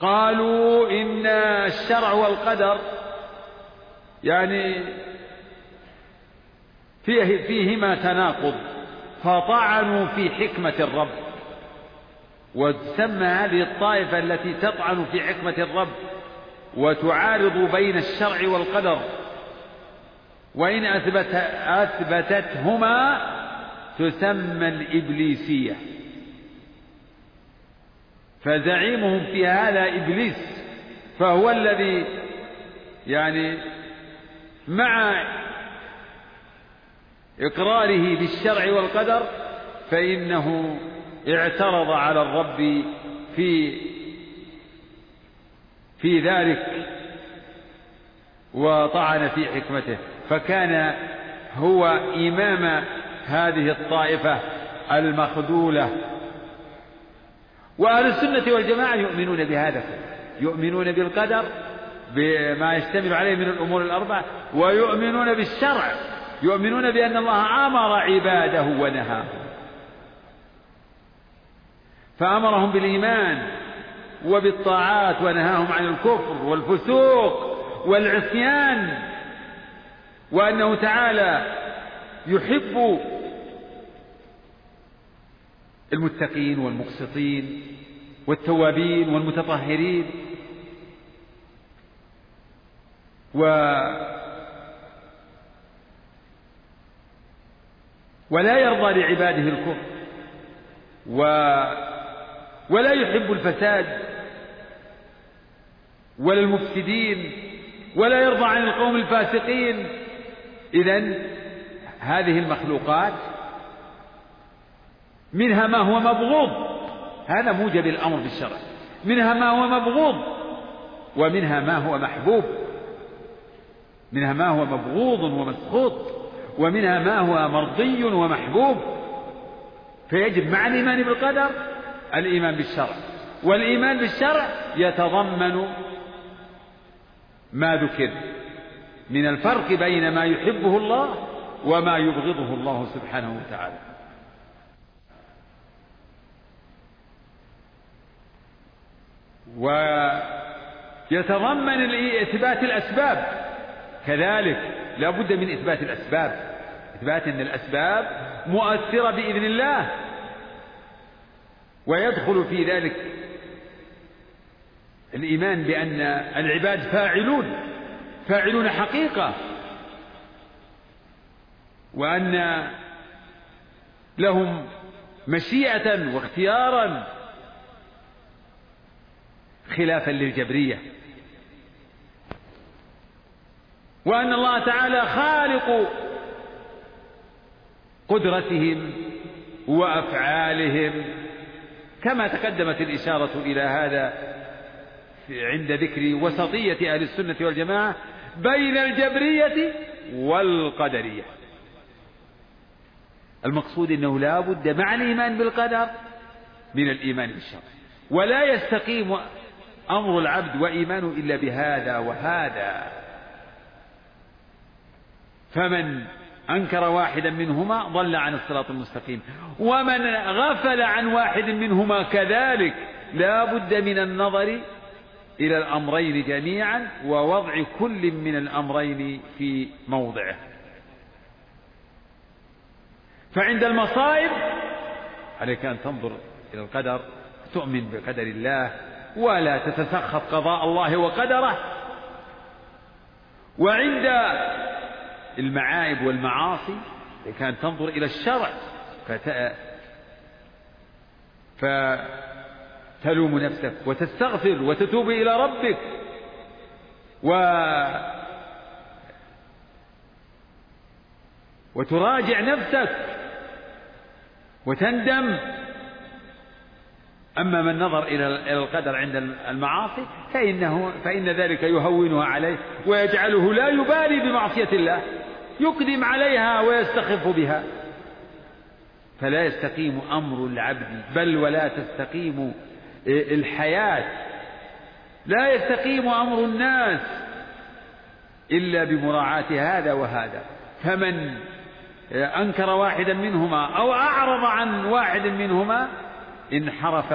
قالوا إن الشرع والقدر يعني فيه فيهما تناقض فطعنوا في حكمة الرب. وتسمى هذه الطائفة التي تطعن في حكمة الرب وتعارض بين الشرع والقدر. وإن أثبت أثبتتهما تسمى الإبليسية. فزعيمهم في هذا إبليس فهو الذي يعني مع إقراره بالشرع والقدر فإنه اعترض على الرب في في ذلك وطعن في حكمته. فكان هو إمام هذه الطائفة المخذولة. وأهل السنة والجماعة يؤمنون بهذا يؤمنون بالقدر بما يشتمل عليه من الأمور الأربعة ويؤمنون بالشرع. يؤمنون بأن الله أمر عباده ونهاهم. فأمرهم بالإيمان وبالطاعات ونهاهم عن الكفر والفسوق والعصيان. وأنه تعالى يحب المتقين والمقسطين والتوابين والمتطهرين. و ولا يرضى لعباده الكفر و ولا يحب الفساد ولا المفسدين ولا يرضى عن القوم الفاسقين. إذا هذه المخلوقات منها ما هو مبغوض. هذا موجب الأمر بالشرع. منها ما هو مبغوض ومنها ما هو محبوب. منها ما هو مبغوض ومسخوط. ومنها ما هو مرضي ومحبوب. فيجب مع الإيمان بالقدر الإيمان بالشرع والإيمان بالشرع يتضمن ما ذكر من الفرق بين ما يحبه الله وما يبغضه الله سبحانه وتعالى. ويتضمن إثبات الأسباب كذلك لا بد من إثبات الأسباب. إثبات أن الأسباب مؤثرة بإذن الله. ويدخل في ذلك الإيمان بأن العباد فاعلون. فاعلون حقيقة. وأن لهم مشيئة واختيارا خلافا للجبرية. وأن الله تعالى خالق قدرتهم وأفعالهم. كما تقدمت الإشارة إلى هذا عند ذكر وسطية أهل السنة والجماعة بين الجبرية والقدرية. المقصود أنه لا بد مع الإيمان بالقدر من الإيمان بالشرع ولا يستقيم أمر العبد وإيمانه إلا بهذا وهذا. فمن أنكر واحدا منهما ضل عن الصراط المستقيم. ومن غفل عن واحد منهما كذلك لا بد من النظر إلى الأمرين جميعا ووضع كل من الأمرين في موضعه. فعند المصائب عليك أن تنظر إلى القدر تؤمن بقدر الله ولا تتسخط قضاء الله وقدره. وعند المعايب والمعاصي كان تنظر إلى الشرع فت... فتلوم نفسك وتستغفر وتتوب إلى ربك. و وتراجع نفسك وتندم. أما من نظر إلى القدر عند المعاصي فإنه فإن ذلك يهونها عليه ويجعله لا يبالي بمعصية الله. يقدم عليها ويستخف بها. فلا يستقيم أمر العبد بل ولا تستقيم الحياة. لا يستقيم أمر الناس إلا بمراعاة هذا وهذا. فمن أنكر واحدا منهما أو أعرض عن واحد منهما انحرف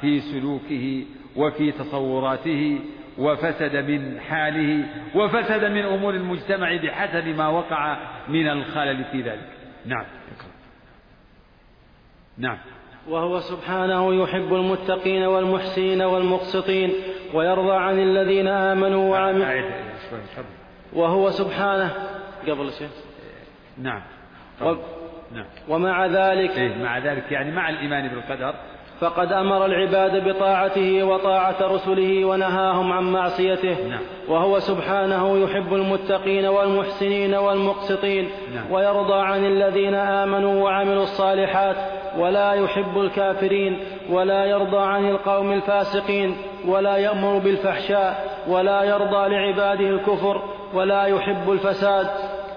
في سلوكه وفي تصوراته وفسد من حاله وفسد من أمور المجتمع بحسب ما وقع من الخلل في ذلك. نعم. نعم. وهو سبحانه يحب المتقين والمحسنين والمقسطين ويرضى عن الذين آمنوا وعملوا. وهو سبحانه. قبل شيء. نعم. و... نعم. ومع ذلك إيه مع ذلك يعني مع الإيمان بالقدر فقد أمر العباد بطاعته وطاعة رسله ونهاهم عن معصيته. نعم. وهو سبحانه يحب المتقين والمحسنين والمقسطين. نعم. ويرضى عن الذين آمنوا وعملوا الصالحات. ولا يحب الكافرين. ولا يرضى عن القوم الفاسقين. ولا يأمر بالفحشاء. ولا يرضى لعباده الكفر. ولا يحب الفساد.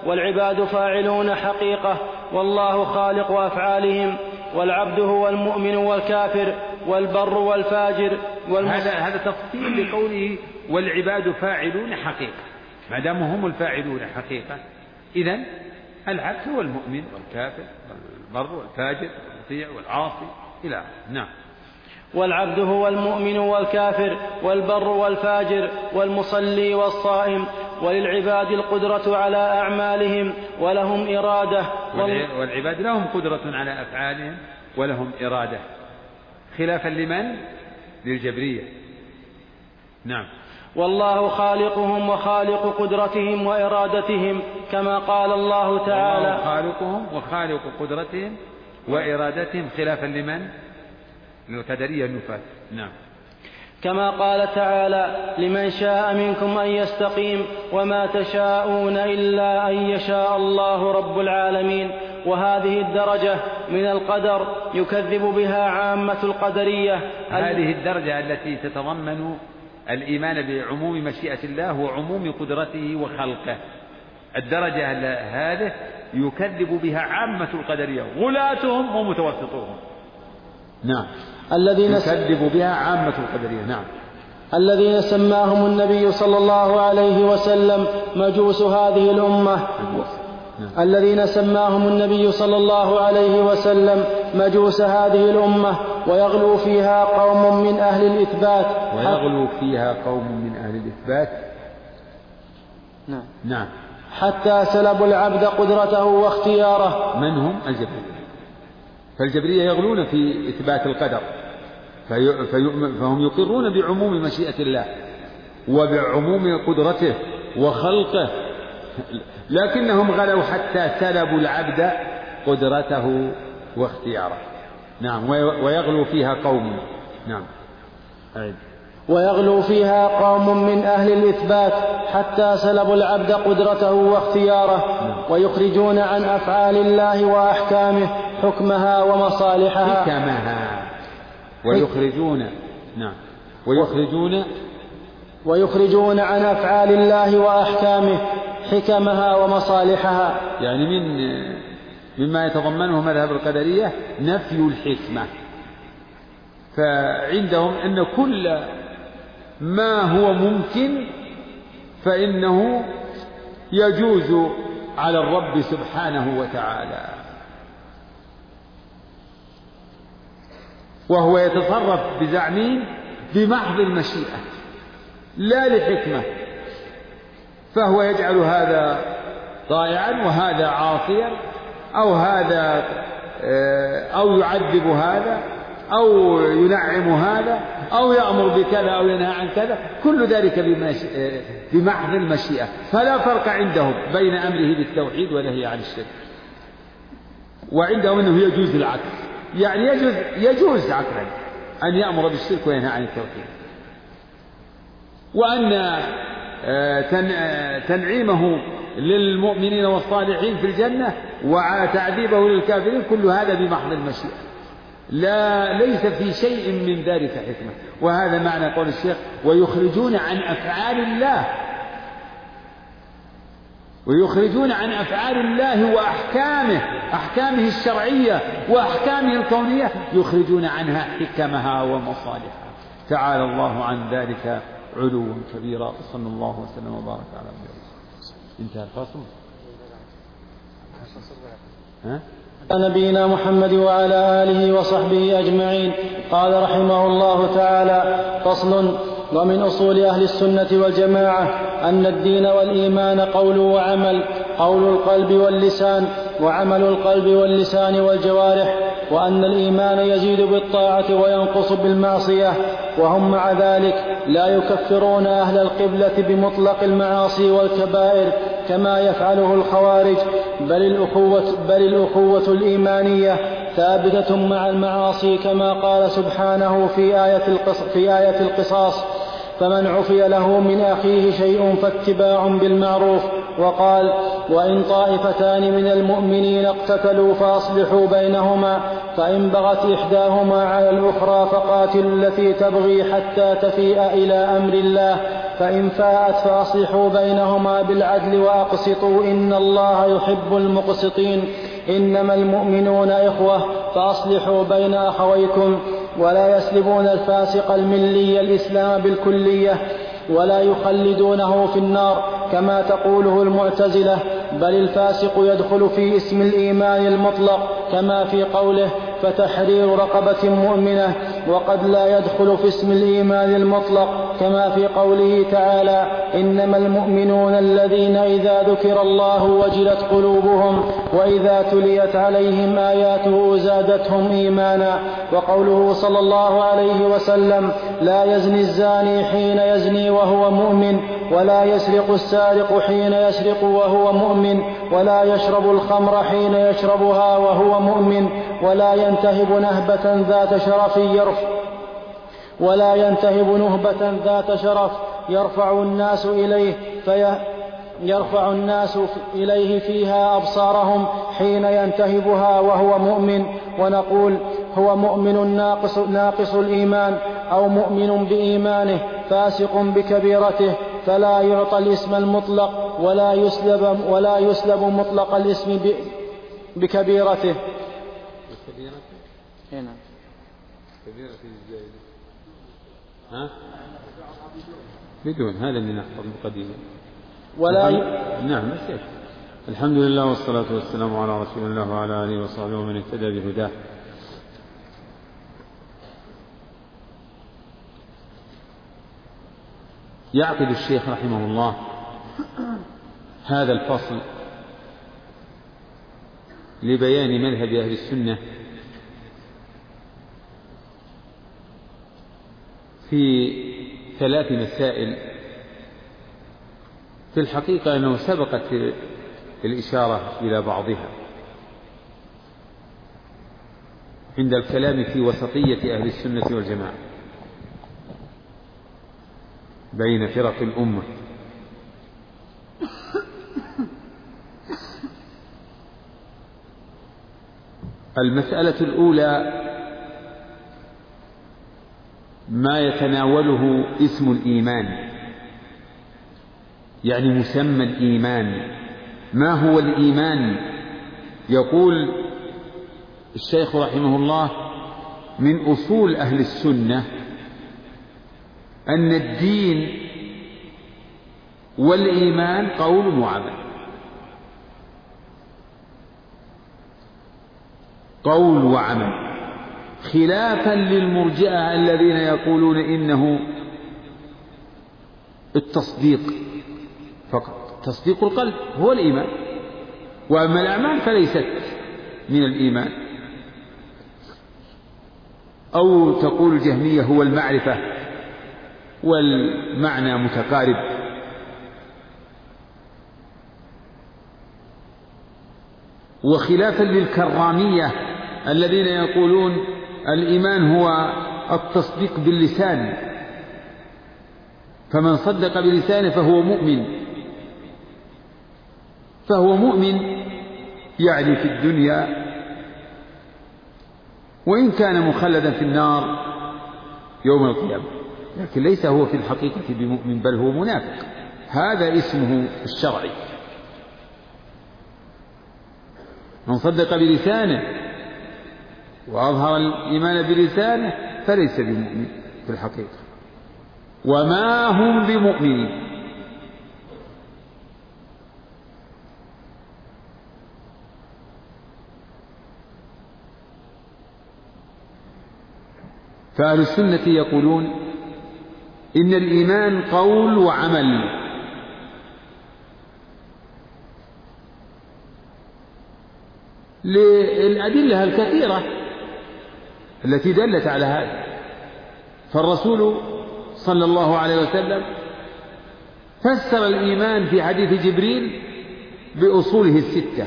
والعباد فاعلون حقيقة. والله خالق أفعالهم. والعبد هو المؤمن والكافر والبر والفاجر هذا هذا تفصيل لقوله والعباد فاعلون حقيقة. ما دام هم الفاعلون حقيقة إذا العبد هو المؤمن والكافر والبر والفاجر والمطيع والعاصي إلى نعم. والعبد هو المؤمن والكافر والبر والفاجر والمصلي والصائم وللعباد القدرة على أعمالهم ولهم إرادة. والعباد لهم قدرة على أفعالهم ولهم إرادة. خلافا لمن؟ للجبرية. نعم. والله خالقهم وخالق قدرتهم وإرادتهم كما قال الله تعالى. الله خالقهم وخالق قدرتهم وإرادتهم. خلافا لمن؟ للقدرية النفاة نعم. كما قال تعالى لمن شاء منكم أن يستقيم وما تشاءون إلا أن يشاء الله رب العالمين. وهذه الدرجة من القدر يكذب بها عامة القدرية. هذه الدرجة التي تتضمن الإيمان بعموم مشيئة الله وعموم قدرته وخلقه. الدرجة هذه يكذب بها عامة القدرية. غلاتهم ومتوسطوهم نعم. الذين يكذب بها عامة القدرية نعم. الذين سماهم النبي صلى الله عليه وسلم مجوس هذه الأمة. نعم. الذين سماهم النبي صلى الله عليه وسلم مجوس هذه الأمة ويغلو فيها قوم من أهل الإثبات. ويغلو فيها قوم من أهل الإثبات؟ نعم. نعم. حتى سلبوا العبد قدرته واختياره. من هم؟ الجبرية. فالجبرية يغلون في إثبات القدر. في فهم يقرون بعموم مشيئة الله وبعموم قدرته وخلقه. لكنهم غلوا حتى سلبوا العبد قدرته واختياره. نعم ويغلو فيها قوم. نعم. أعيد. ويغلو فيها قوم من أهل الإثبات حتى سلبوا العبد قدرته واختياره. نعم. ويخرجون عن أفعال الله وأحكامه حكمها ومصالحها. حكمها. ويخرجون نعم ويخرجون ويخرجون عن أفعال الله وأحكامه حكمها ومصالحها. يعني من مما يتضمنه مذهب القدرية نفي الحكمة. فعندهم أن كل ما هو ممكن فإنه يجوز على الرب سبحانه وتعالى. وهو يتصرف بزعمين بمحض المشيئة لا لحكمة. فهو يجعل هذا طائعا وهذا عاصيا أو هذا آه، أو يعذب هذا أو ينعم هذا أو يأمر بكذا أو ينهى عن كذا. كل ذلك آه، بمحض المشيئة. فلا فرق عندهم بين أمره بالتوحيد ونهي عن الشرك. وعندهم أنه يجوز العكس يعني يجوز يجوز عقلا أن يأمر بالشرك وينهى عن التوحيد وأن آه، آه، تنعيمه للمؤمنين والصالحين في الجنة وتعذيبه للكافرين كل هذا بمحض المشيئة. لا ليس في شيء من ذلك حكمة. وهذا معنى قول الشيخ ويخرجون عن أفعال الله ويخرجون عن أفعال الله وأحكامه أحكامه الشرعية وأحكامه الكونية يخرجون عنها حكمها ومصالحها. تعالى الله عن ذلك علوا كبيرا صلى الله وسلم وبارك على نبينا انتهى الفصل ها؟ نبينا محمد وعلى آله وصحبه أجمعين. قال رحمه الله تعالى فصل ومن أصول أهل السنة والجماعة أن الدين والإيمان قول وعمل قول القلب واللسان وعمل القلب واللسان والجوارح وأن الإيمان يزيد بالطاعة وينقص بالمعصية وهم مع ذلك لا يكفرون أهل القبلة بمطلق المعاصي والكبائر كما يفعله الخوارج بل الأخوة, بل الأخوة الإيمانية ثابتة مع المعاصي كما قال سبحانه في آية, القص في آية القصاص فمن عفي له من أخيه شيء فاتباع بالمعروف وقال وإن طائفتان من المؤمنين اقتتلوا فأصلحوا بينهما فإن بغت إحداهما على الأخرى فقاتلوا التي تبغي حتى تفيء إلى أمر الله فإن فاءت فأصلحوا بينهما بالعدل وأقسطوا إن الله يحب المقسطين إنما المؤمنون إخوة فأصلحوا بين أخويكم ولا يسلبون الفاسق الملي الإسلام بالكلية ولا يخلدونه في النار كما تقوله المعتزلة بل الفاسق يدخل في اسم الإيمان المطلق كما في قوله فتحرير رقبة مؤمنة وقد لا يدخل في اسم الإيمان المطلق كما في قوله تعالى إنما المؤمنون الذين إذا ذكر الله وجلت قلوبهم وإذا تليت عليهم آياته زادتهم إيمانا. وقوله صلى الله عليه وسلم لا يزني الزاني حين يزني وهو مؤمن ولا يسرق السارق حين يسرق وهو مؤمن ولا يشرب الخمر حين يشربها وهو مؤمن ولا ينتهب نهبة ذات شرف يرفع ولا ينتهب نهبة ذات شرف يرفع الناس إليه في يرفع الناس إليه فيها أبصارهم حين ينتهبها وهو مؤمن ونقول هو مؤمن ناقص, ناقص الإيمان أو مؤمن بإيمانه فاسق بكبيرته فلا يعطى الاسم المطلق ولا يسلب ولا يسلب مطلق الاسم بكبيرته. بكبيرته؟ نعم. كبيرة الزائدة. ها؟ بدون هذا اللي نحفظ قديما. ولا. نعم نسيت. الحمد لله والصلاة والسلام على رسول الله وعلى آله وصحبه ومن اهتدى بهداه. يعقد الشيخ رحمه الله هذا الفصل لبيان مذهب أهل السنة في ثلاث مسائل. في الحقيقة أنه سبقت الإشارة إلى بعضها. عند الكلام في وسطية أهل السنة والجماعة. بين فرق الأمة. المسألة الأولى ما يتناوله اسم الإيمان يعني مسمى الإيمان. ما هو الإيمان؟ يقول الشيخ رحمه الله من أصول أهل السنة أن الدين والإيمان قول وعمل قول وعمل. خلافا للمرجئة الذين يقولون إنه التصديق فقط. تصديق القلب هو الإيمان. وأما الأعمال فليست من الإيمان. أو تقول الجهمية هو المعرفة والمعنى متقارب. وخلافا للكرامية الذين يقولون الإيمان هو التصديق باللسان. فمن صدق بلسانه فهو مؤمن. فهو مؤمن يعني في الدنيا. وإن كان مخلدا في النار يوم القيامة. لكن ليس هو في الحقيقة بمؤمن بل هو منافق. هذا اسمه الشرعي. من صدق بلسانه وأظهر الإيمان بلسانه فليس بمؤمن في الحقيقة. وما هم بمؤمنين؟ فأهل السنة يقولون إن الإيمان قول وعمل. للأدلة الكثيرة التي دلت على هذا. فالرسول صلى الله عليه وسلم فسر الإيمان في حديث جبريل بأصوله الستة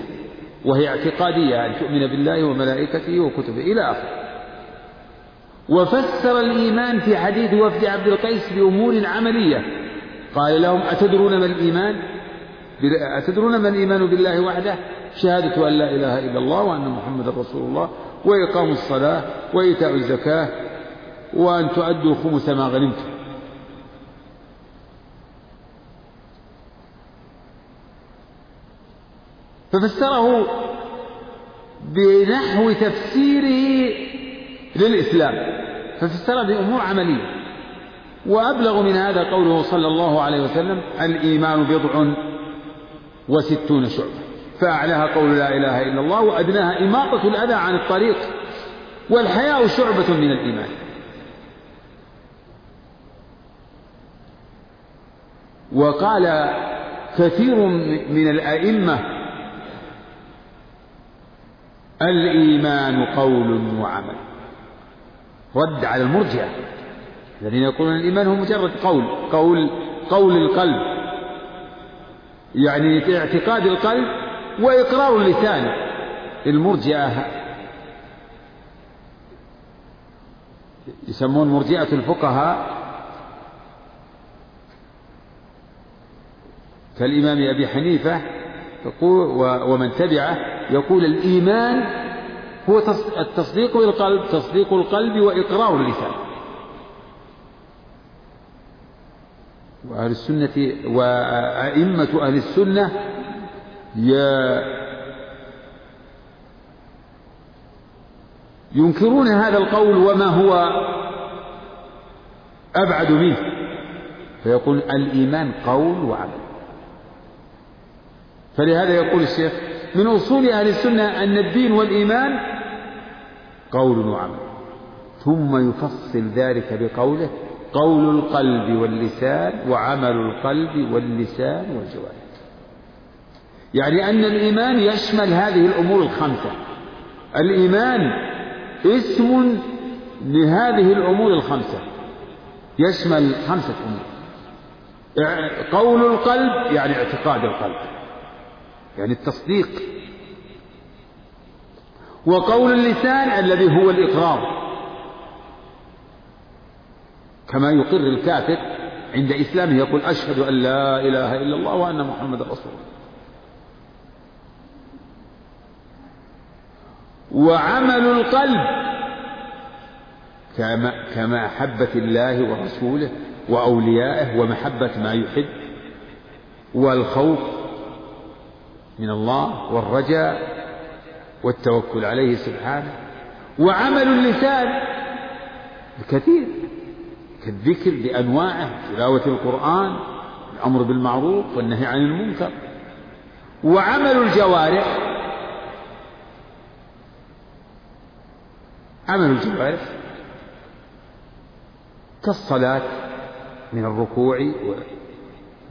وهي اعتقادية أن تؤمن بالله وملائكته وكتبه إلى آخره. وفسر الإيمان في حديث وفد عبد القيس بأمور عملية. قال لهم أتدرون ما الإيمان؟ أتدرون ما الإيمان بالله وحده؟ شهادة أن لا إله إلا الله وأن محمد رسول الله وإقام الصلاة وإيتاء الزكاة وأن تؤدوا خمس ما غنمتم. ففسره بنحو تفسيره للإسلام. ففسر بأمور عملية. وأبلغ من هذا قوله صلى الله عليه وسلم الإيمان بضع وستون شعبة. فأعلاها قول لا إله إلا الله وأدناها إماطة الأذى عن الطريق والحياء شعبة من الإيمان. وقال كثير من الأئمة الإيمان قول وعمل. رد على المرجئة. الذين يقولون الإيمان هو مجرد قول قول قول القلب. يعني اعتقاد القلب وإقرار اللسان المرجئة. يسمون مرجئة الفقهاء. كالإمام أبي حنيفة يقول ومن تبعه يقول الإيمان هو التصديق بالقلب تصديق القلب وإقرار اللسان وأهل السنة وأئمة أهل السنة ينكرون هذا القول وما هو أبعد منه. فيقول الإيمان قول وعمل. فلهذا يقول الشيخ من أصول أهل السنة أن الدين والإيمان قول وعمل. ثم يفصل ذلك بقوله قول القلب واللسان وعمل القلب واللسان والجوارح. يعني أن الإيمان يشمل هذه الأمور الخمسة. الإيمان اسم لهذه الأمور الخمسة. يشمل خمسة أمور. قول القلب يعني اعتقاد القلب. يعني التصديق. وقول اللسان الذي هو الإقرار. كما يقر الكافر عند إسلامه يقول أشهد أن لا إله إلا الله وأن محمد رسول الله. وعمل القلب كمحبة الله ورسوله وأوليائه ومحبة ما يحب والخوف من الله والرجاء والتوكل عليه سبحانه وعمل اللسان الكثير كالذكر بأنواعه تلاوة القرآن الأمر بالمعروف والنهي عن المنكر. وعمل الجوارح عمل الجوارح كالصلاة من الركوع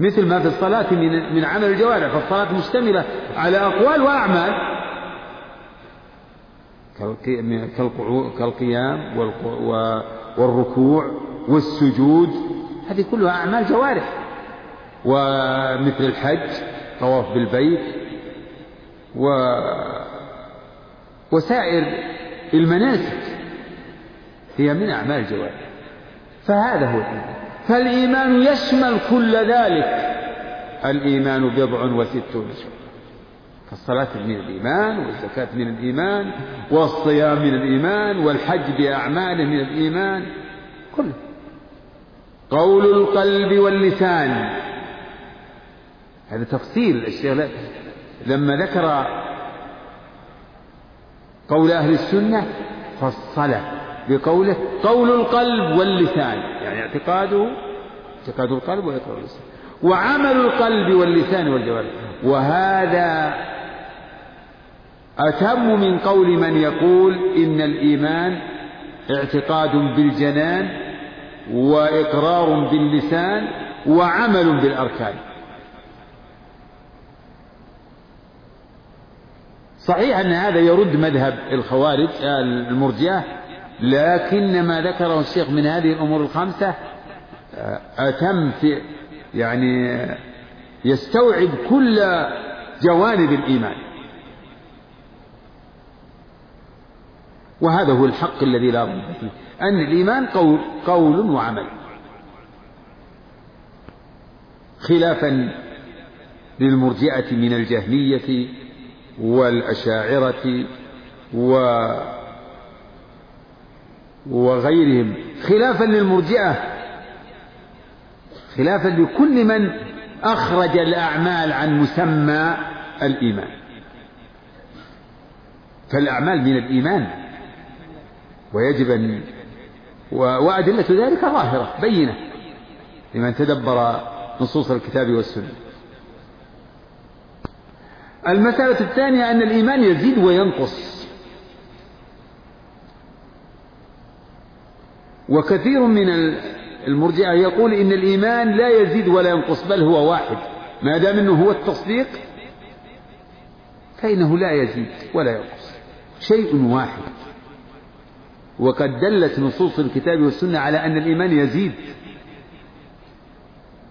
مثل ما في الصلاة من من عمل الجوارح. فالصلاة مشتملة على أقوال وأعمال. كالقيام والركوع والسجود. هذه كلها أعمال جوارح. ومثل الحج طواف بالبيت و وسائر المناسك. هي من أعمال الجوارح. فهذا هو الإيمان. فالإيمان يشمل كل ذلك. الإيمان بضع وستون شعبة فالصلاة من الإيمان والزكاة من الإيمان والصيام من الإيمان والحج بأعماله من الإيمان. كله. قول القلب واللسان. هذا تفصيل الشيخ. لما ذكر قول أهل السنة فصل بقوله قول القلب واللسان يعني اعتقاده اعتقاد القلب وإقرار اللسان. وعمل القلب واللسان والجوارح. وهذا أتم من قول من يقول إن الإيمان اعتقاد بالجنان وإقرار باللسان وعمل بالأركان. صحيح أن هذا يرد مذهب الخوارج المرجئة لكن ما ذكره الشيخ من هذه الأمور الخمسة أتم في يعني يستوعب كل جوانب الإيمان. وهذا هو الحق الذي لا ريب فيه أن الإيمان قول, قول وعمل. خلافا للمرجئة من الجهمية والأشاعرة و وغيرهم خلافا للمرجئة خلافا لكل من أخرج الأعمال عن مسمى الإيمان. فالأعمال من الإيمان ويجب أن وأدلة ذلك ظاهرة بينة لمن تدبر نصوص الكتاب والسنة. المسألة الثانية أن الإيمان يزيد وينقص. وكثير من المرجئة يقول إن الإيمان لا يزيد ولا ينقص بل هو واحد. ما دام أنه هو التصديق فإنه لا يزيد ولا ينقص. شيء واحد. وقد دلت نصوص الكتاب والسنة على أن الإيمان يزيد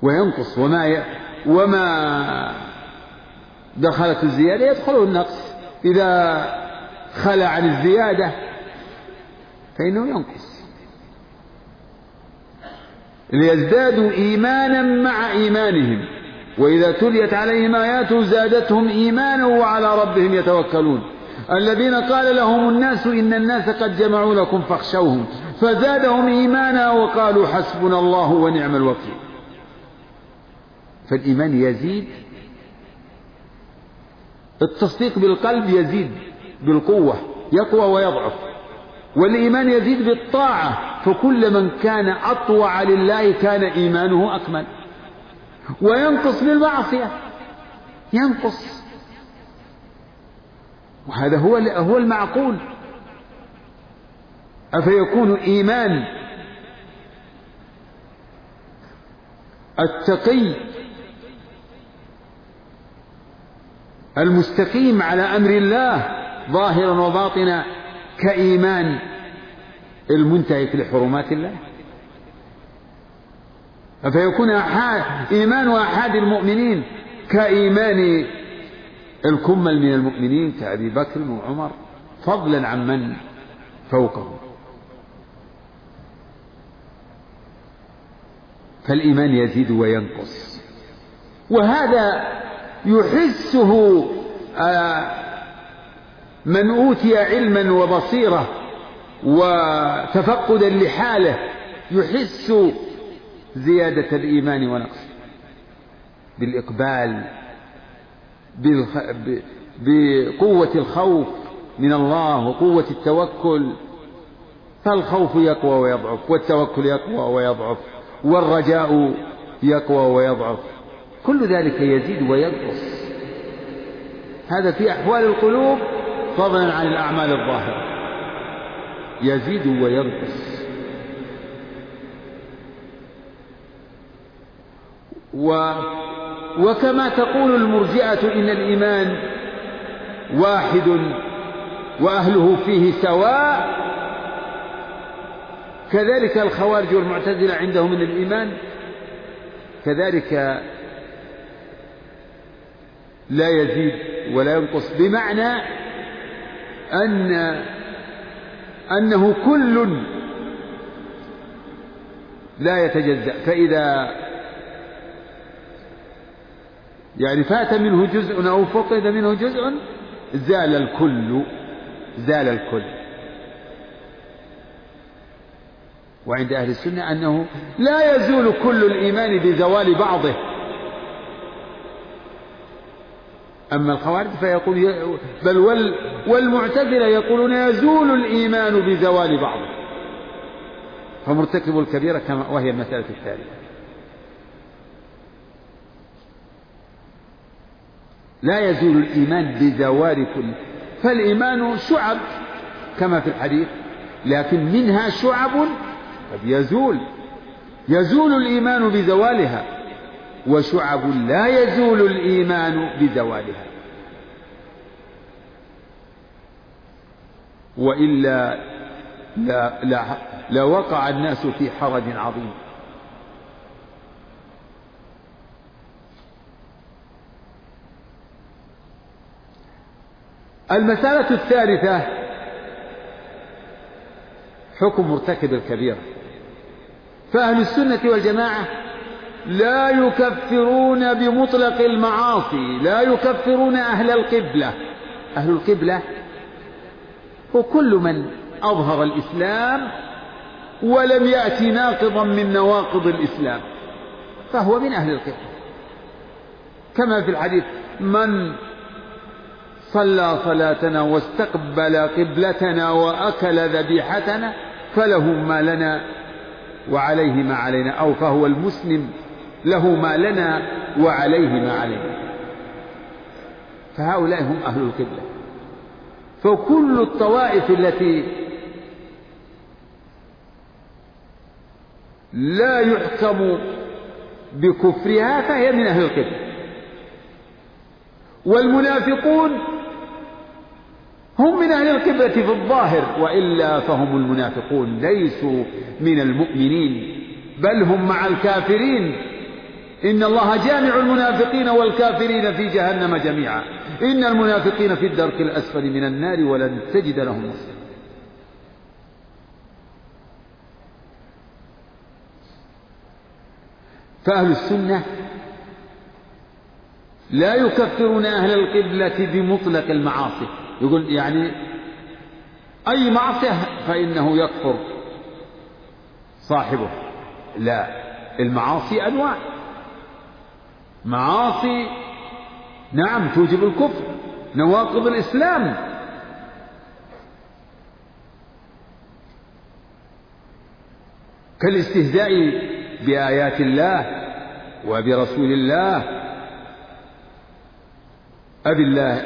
وينقص. وما ي... وما دخلت الزيادة يدخله النقص. إذا خلى عن الزيادة فإنه ينقص. ليزدادوا إيمانا مع إيمانهم. وإذا تليت عليهم آياته زادتهم إيمانا وعلى ربهم يتوكلون. الذين قال لهم الناس إن الناس قد جمعوا لكم فاخشوهم. فزادهم إيمانا وقالوا حسبنا الله ونعم الوكيل. فالإيمان يزيد. التصديق بالقلب يزيد. بالقوة. يقوى ويضعف. والإيمان يزيد بالطاعة فكل من كان أطوع لله كان إيمانه أكمل. وينقص بالمعصية ينقص. وهذا هو هو المعقول. أفيكون إيمان التقي المستقيم على أمر الله ظاهرا وباطنا؟ كإيمان المنتهك لحرمات الله. أفيكون أحاد إيمان أحد المؤمنين كإيمان الكمل من المؤمنين كأبي بكر وعمر فضلا عن من فوقهم. فالإيمان يزيد وينقص. وهذا يحسه آه، من أوتي علما وبصيرة وتفقدا لحاله يحس زيادة الإيمان ونقصه بالإقبال بقوة الخوف من الله وقوة التوكل. فالخوف يقوى ويضعف والتوكل يقوى ويضعف والرجاء يقوى ويضعف. كل ذلك يزيد وينقص هذا في أحوال القلوب فضلا عن الأعمال الظاهرة. يزيد وينقص. و وكما تقول المرجئة إن الإيمان واحد وأهله فيه سواء كذلك الخوارج والمعتزلة عندهم من الإيمان كذلك لا يزيد ولا ينقص. بمعنى أن أنه كل لا يتجزأ فإذا يعني فات منه جزء أو فقد منه جزء زال الكل زال الكل. وعند أهل السنة أنه لا يزول كل الإيمان بزوال بعضه. أما الخوارج فيقول بل وال والمعتزلة يقولون يزول الإيمان بزوال بعضه فمرتكب الكبيرة كما وهي المسألة الثالثة. لا يزول الإيمان بزوال كل. فالإيمان شعب كما في الحديث لكن منها شعب قد يزول. يزول الإيمان بزوالها. وشعب لا يزول الإيمان بزوالها. وإلا لا لا لوقع الناس في حرج عظيم. المسألة الثالثة حكم مرتكب الكبيرة فأهل السنة والجماعة لا يكفرون بمطلق المعاصي لا يكفرون أهل القبلة. أهل القبلة هو كل من أظهر الإسلام ولم يأتي ناقضا من نواقض الإسلام فهو من أهل القبلة. كما في الحديث من صلى صلاتنا واستقبل قبلتنا وأكل ذبيحتنا فله ما لنا وعليه ما علينا. أو فهو المسلم له ما لنا وعليه ما علينا. فهؤلاء هم أهل القبلة. فكل الطوائف التي لا يحكم بكفرها فهي من أهل القبلة. والمنافقون هم من أهل القبلة في الظاهر وإلا فهم المنافقون ليسوا من المؤمنين بل هم مع الكافرين. إن الله جامع المنافقين والكافرين في جهنم جميعا. إن المنافقين في الدرك الأسفل من النار ولن تجد لهم نصيرا فأهل السنة لا يكفرون أهل القبلة بمطلق المعاصي. يقول يعني أي معصية فإنه يكفر صاحبه. لا المعاصي أنواع. معاصي. نعم توجب الكفر نواقض الإسلام. كالاستهزاء بآيات الله وبرسول الله. أبي الله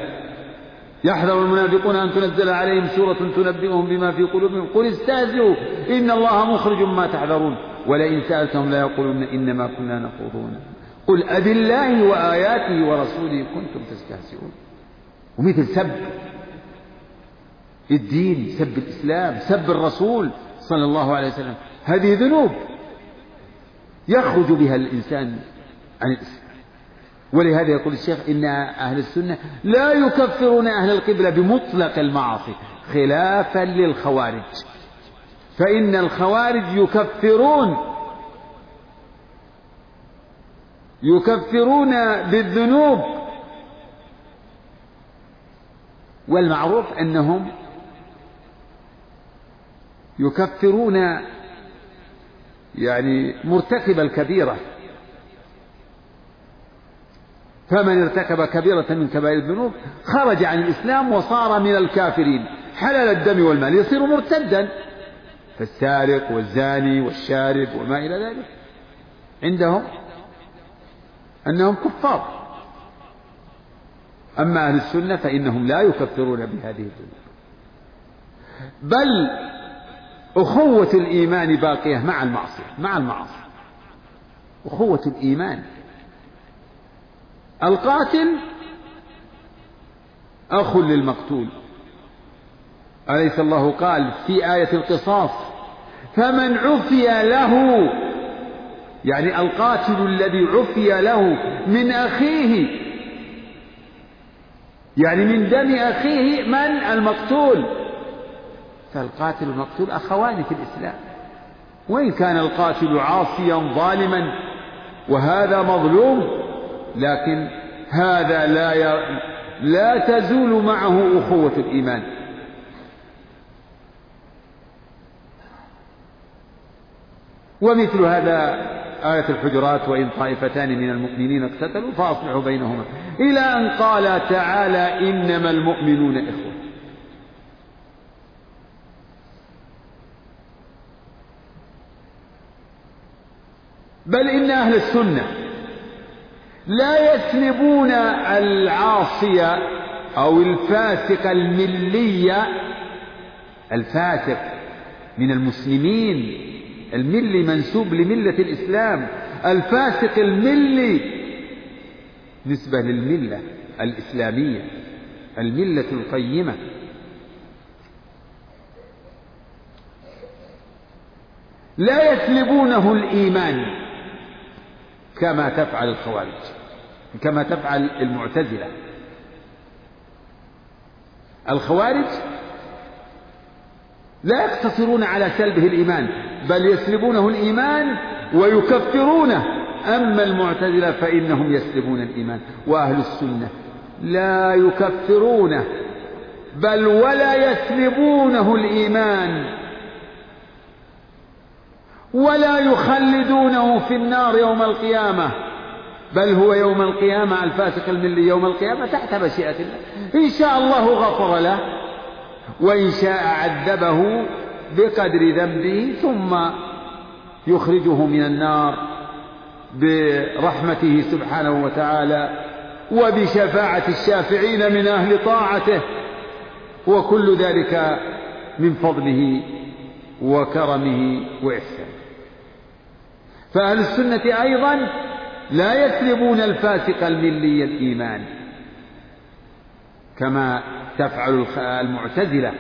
يحذر المنافقون أن تنزل عليهم سورة تنبئهم بما في قلوبهم. قل استهزئوا إن الله مخرج ما تحذرون. ولئن سألتهم لا يقولون إنما كنا نخوضون. قل أبي الله وآياته ورسوله كنتم تستهزئون. ومثل سب الدين سب الإسلام سب الرسول صلى الله عليه وسلم. هذه ذنوب يخرج بها الإنسان عن الإسلام. ولهذا يقول الشيخ إن أهل السنة لا يكفرون أهل القبلة بمطلق المعاصي خلافا للخوارج. فإن الخوارج يكفرون يكفرون بالذنوب. والمعروف أنهم يكفرون يعني مرتكب الكبيرة. فمن ارتكب كبيرة من كبائر الذنوب خرج عن الإسلام وصار من الكافرين. حلال الدم والمال يصير مرتدا. فالسارق والزاني والشارب وما إلى ذلك. عندهم أنهم كفار. أما أهل السنة فإنهم لا يكفرون بهذه الذنوب بل أخوة الإيمان باقية مع المعصية مع المعاصي. أخوة الإيمان. القاتل أخ للمقتول. أليس الله قال في آية القصاص فمن عفي له يعني القاتل الذي عفي له من أخيه. يعني من دم أخيه من المقتول. فالقاتل والمقتول أخوان في الإسلام. وإن كان القاتل عاصيا ظالما وهذا مظلوم لكن هذا لا ي... لا تزول معه أخوة الإيمان. ومثل هذا آية الحجرات وإن طائفتان من المؤمنين اقتتلوا فأصلحوا بينهما. إلى أن قال تعالى إنما المؤمنون إخوة. بل إن أهل السنة لا يسلبون العاصي أو الفاسق الملي الفاسق من المسلمين الملي منسوب لملة الإسلام الفاسق الملي. نسبة للملة الإسلامية الملة القيمة. لا يسلبونه الإيمان كما تفعل الخوارج كما تفعل المعتزلة. الخوارج لا يقتصرون على سلبه الإيمان بل يسلبونه الإيمان ويكفرونه. أما المعتزلة فإنهم يسلبون الإيمان وأهل السنة لا يكفرونه بل ولا يسلبونه الإيمان ولا يخلدونه في النار يوم القيامة. بل هو يوم القيامة الفاسق الملي يوم القيامة تحت مشيئة الله. إن شاء الله غفر له وإن شاء عذبه بقدر ذنبه ثم يخرجه من النار برحمته سبحانه وتعالى وبشفاعة الشافعين من أهل طاعته وكل ذلك من فضله وكرمه وإحسانه. فأهل السنة أيضا لا يسلبون الفاسق الملي الإيمان. كما تفعل المعتزلة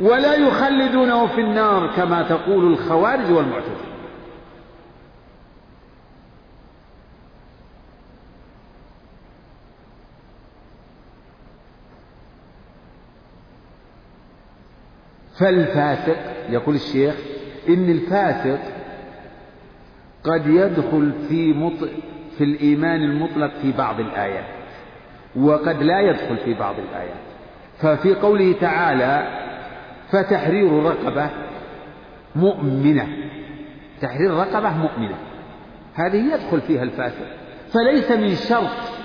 ولا يخلدونه في النار كما تقول الخوارج والمعتزلة. فالفاسق يقول الشيخ إن الفاسق قد يدخل في مط... في الإيمان المطلق في بعض الآيات. وقد لا يدخل في بعض الآيات. ففي قوله تعالى فتحرير رقبة مؤمنة. تحرير رقبة مؤمنة. هذه يدخل فيها الفاسق. فليس من شرط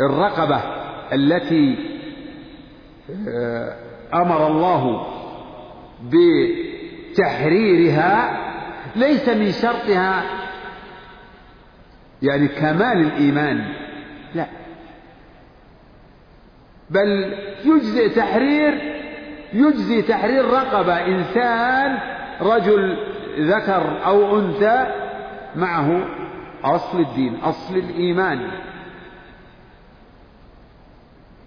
الرقبة التي آه، أمر الله بتحريرها ليس من شرطها يعني كمال الإيمان لا بل يجزي تحرير يجزي تحرير رقبة. إنسان رجل ذكر أو أنثى معه أصل الدين أصل الإيمان.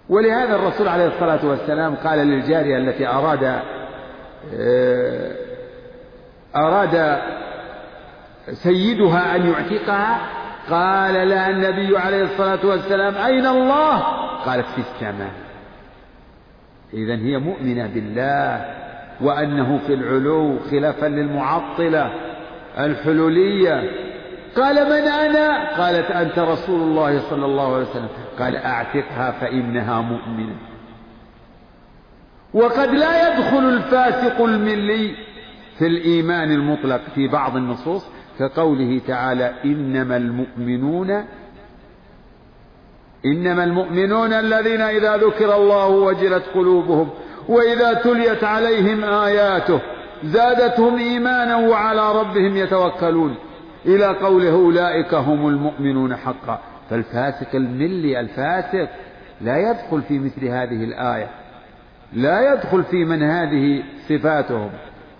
ولهذا الرسول عليه الصلاة والسلام قال للجارية التي أراد آه، أراد سيدها أن يعتقها قال لها النبي عليه الصلاة والسلام أين الله؟ قالت في السماء. إذا هي مؤمنة بالله وأنه في العلو خلافا للمعطلة الحلولية. قال من أنا؟ قالت أنت رسول الله صلى الله عليه وسلم. قال أعتقها فإنها مؤمنة. وقد لا يدخل الفاسق الملي في الإيمان المطلق في بعض النصوص كقوله تعالى إنما المؤمنون إنما المؤمنون الذين إذا ذكر الله وجلت قلوبهم وإذا تليت عليهم آياته زادتهم إيمانا وعلى ربهم يتوكلون. إلى قوله أولئك هم المؤمنون حقا. فالفاسق الملي الفاسق لا يدخل في مثل هذه الآية. لا يدخل في من هذه صفاتهم.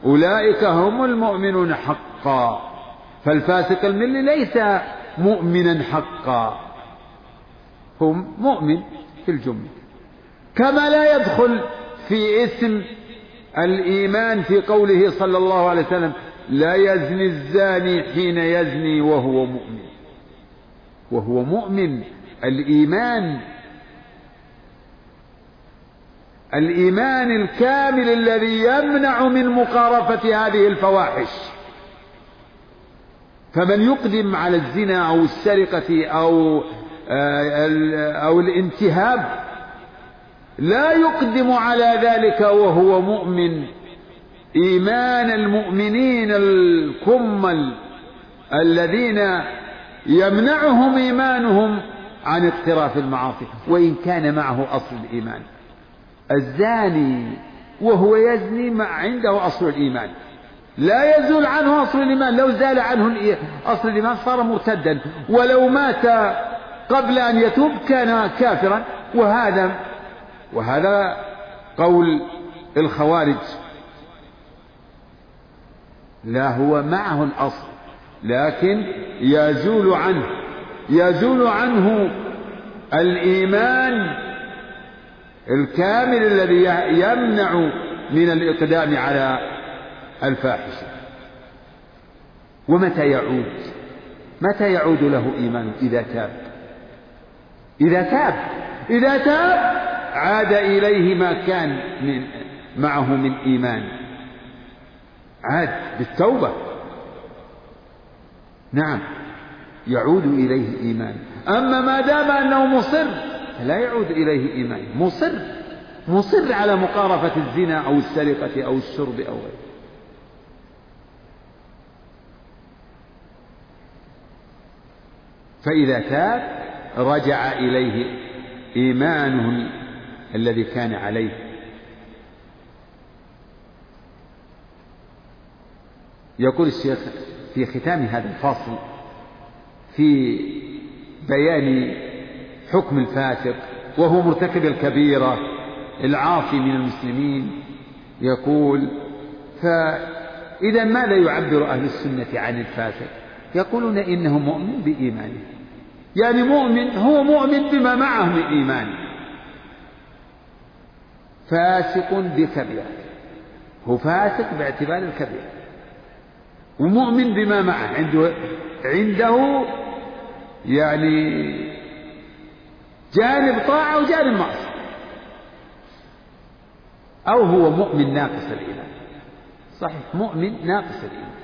أولئك هم المؤمنون حقا. فالفاسق الملي ليس مؤمنا حقا. هم مؤمن في الجملة. كما لا يدخل في اسم الإيمان في قوله صلى الله عليه وسلم لا يزني الزاني حين يزني وهو مؤمن. وهو مؤمن. الإيمان الإيمان الكامل الذي يمنع من مقارفة هذه الفواحش. فمن يقدم على الزنا أو السرقة أو آه، أو الانتهاب لا يقدم على ذلك وهو مؤمن. إيمان المؤمنين الكمل الذين يمنعهم إيمانهم عن اقتراف المعاصي وإن كان معه أصل الإيمان. الزاني وهو يزني مع عنده أصل الإيمان. لا يزول عنه أصل الإيمان. لو زال عنه أصل الإيمان صار مرتدا. ولو مات قبل أن يتوب كان كافرا. وهذا وهذا قول الخوارج. لا هو معه الأصل لكن يزول عنه. يزول عنه الإيمان الكامل الذي يمنع من الإقدام على الفاحشة. ومتى يعود؟ متى يعود له إيمانه إذا تاب. إذا تاب. إذا تاب عاد إليه ما كان من معه من إيمان. عاد بالتوبة. نعم يعود إليه إيمان. أما ما دام أنه مصر لا يعود إليه إيمان. مصر مصر على مقارفة الزنا أو السرقة أو الشرب أو غيره. فإذا تاب رجع إليه إيمانه الذي كان عليه. يقول الشيخ في ختام هذا الفصل في بيان حكم الفاسق وهو مرتكب الكبيرة العاصي من المسلمين يقول فإذا ماذا يعبر أهل السنة عن الفاسق؟ يقولون إنه مؤمن بإيمانه. يعني مؤمن هو مؤمن بما معه من إيمان. فاسق بكبيرة هو فاسق باعتبار الكبيرة ومؤمن بما معه. عنده عنده يعني جانب طاعة وجانب معصية. أو هو مؤمن ناقص الإيمان. صحيح مؤمن ناقص الإيمان.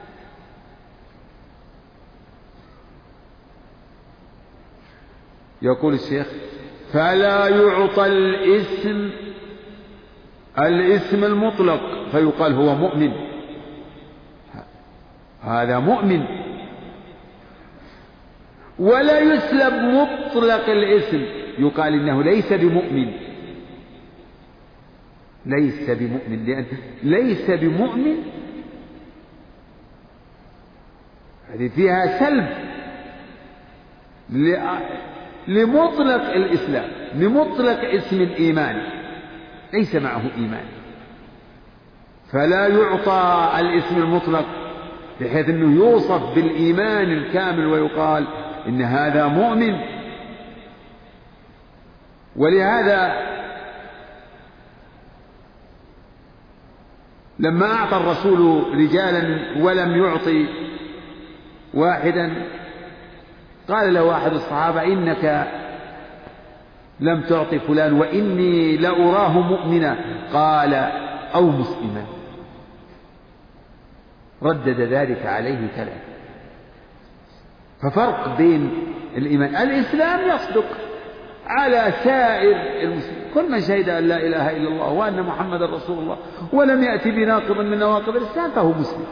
يقول الشيخ فلا يعطى الاسم الاسم المطلق فيقال هو مؤمن. هذا مؤمن. ولا يسلب مطلق الاسم يقال إنه ليس بمؤمن. ليس بمؤمن لأن ليس بمؤمن. هذه فيها سلب. لمطلق الإسلام لمطلق اسم الإيمان. ليس معه إيمان. فلا يعطى الاسم المطلق بحيث أنه يوصف بالإيمان الكامل ويقال إن هذا مؤمن. ولهذا لما أعطى الرسول رجالا ولم يعطي واحدا قال له أحد الصحابة إنك لم تعط فلان وإني لأراه مؤمنا. قال أو مسلما. ردد ذلك عليه ثلاثة ففرق بين الإيمان. الإسلام يصدق على سائر المسلمين. كل من شهد أن لا إله إلا الله وأن محمد رسول الله ولم يأتي بناقض من نواقض الإسلام فهو مسلم.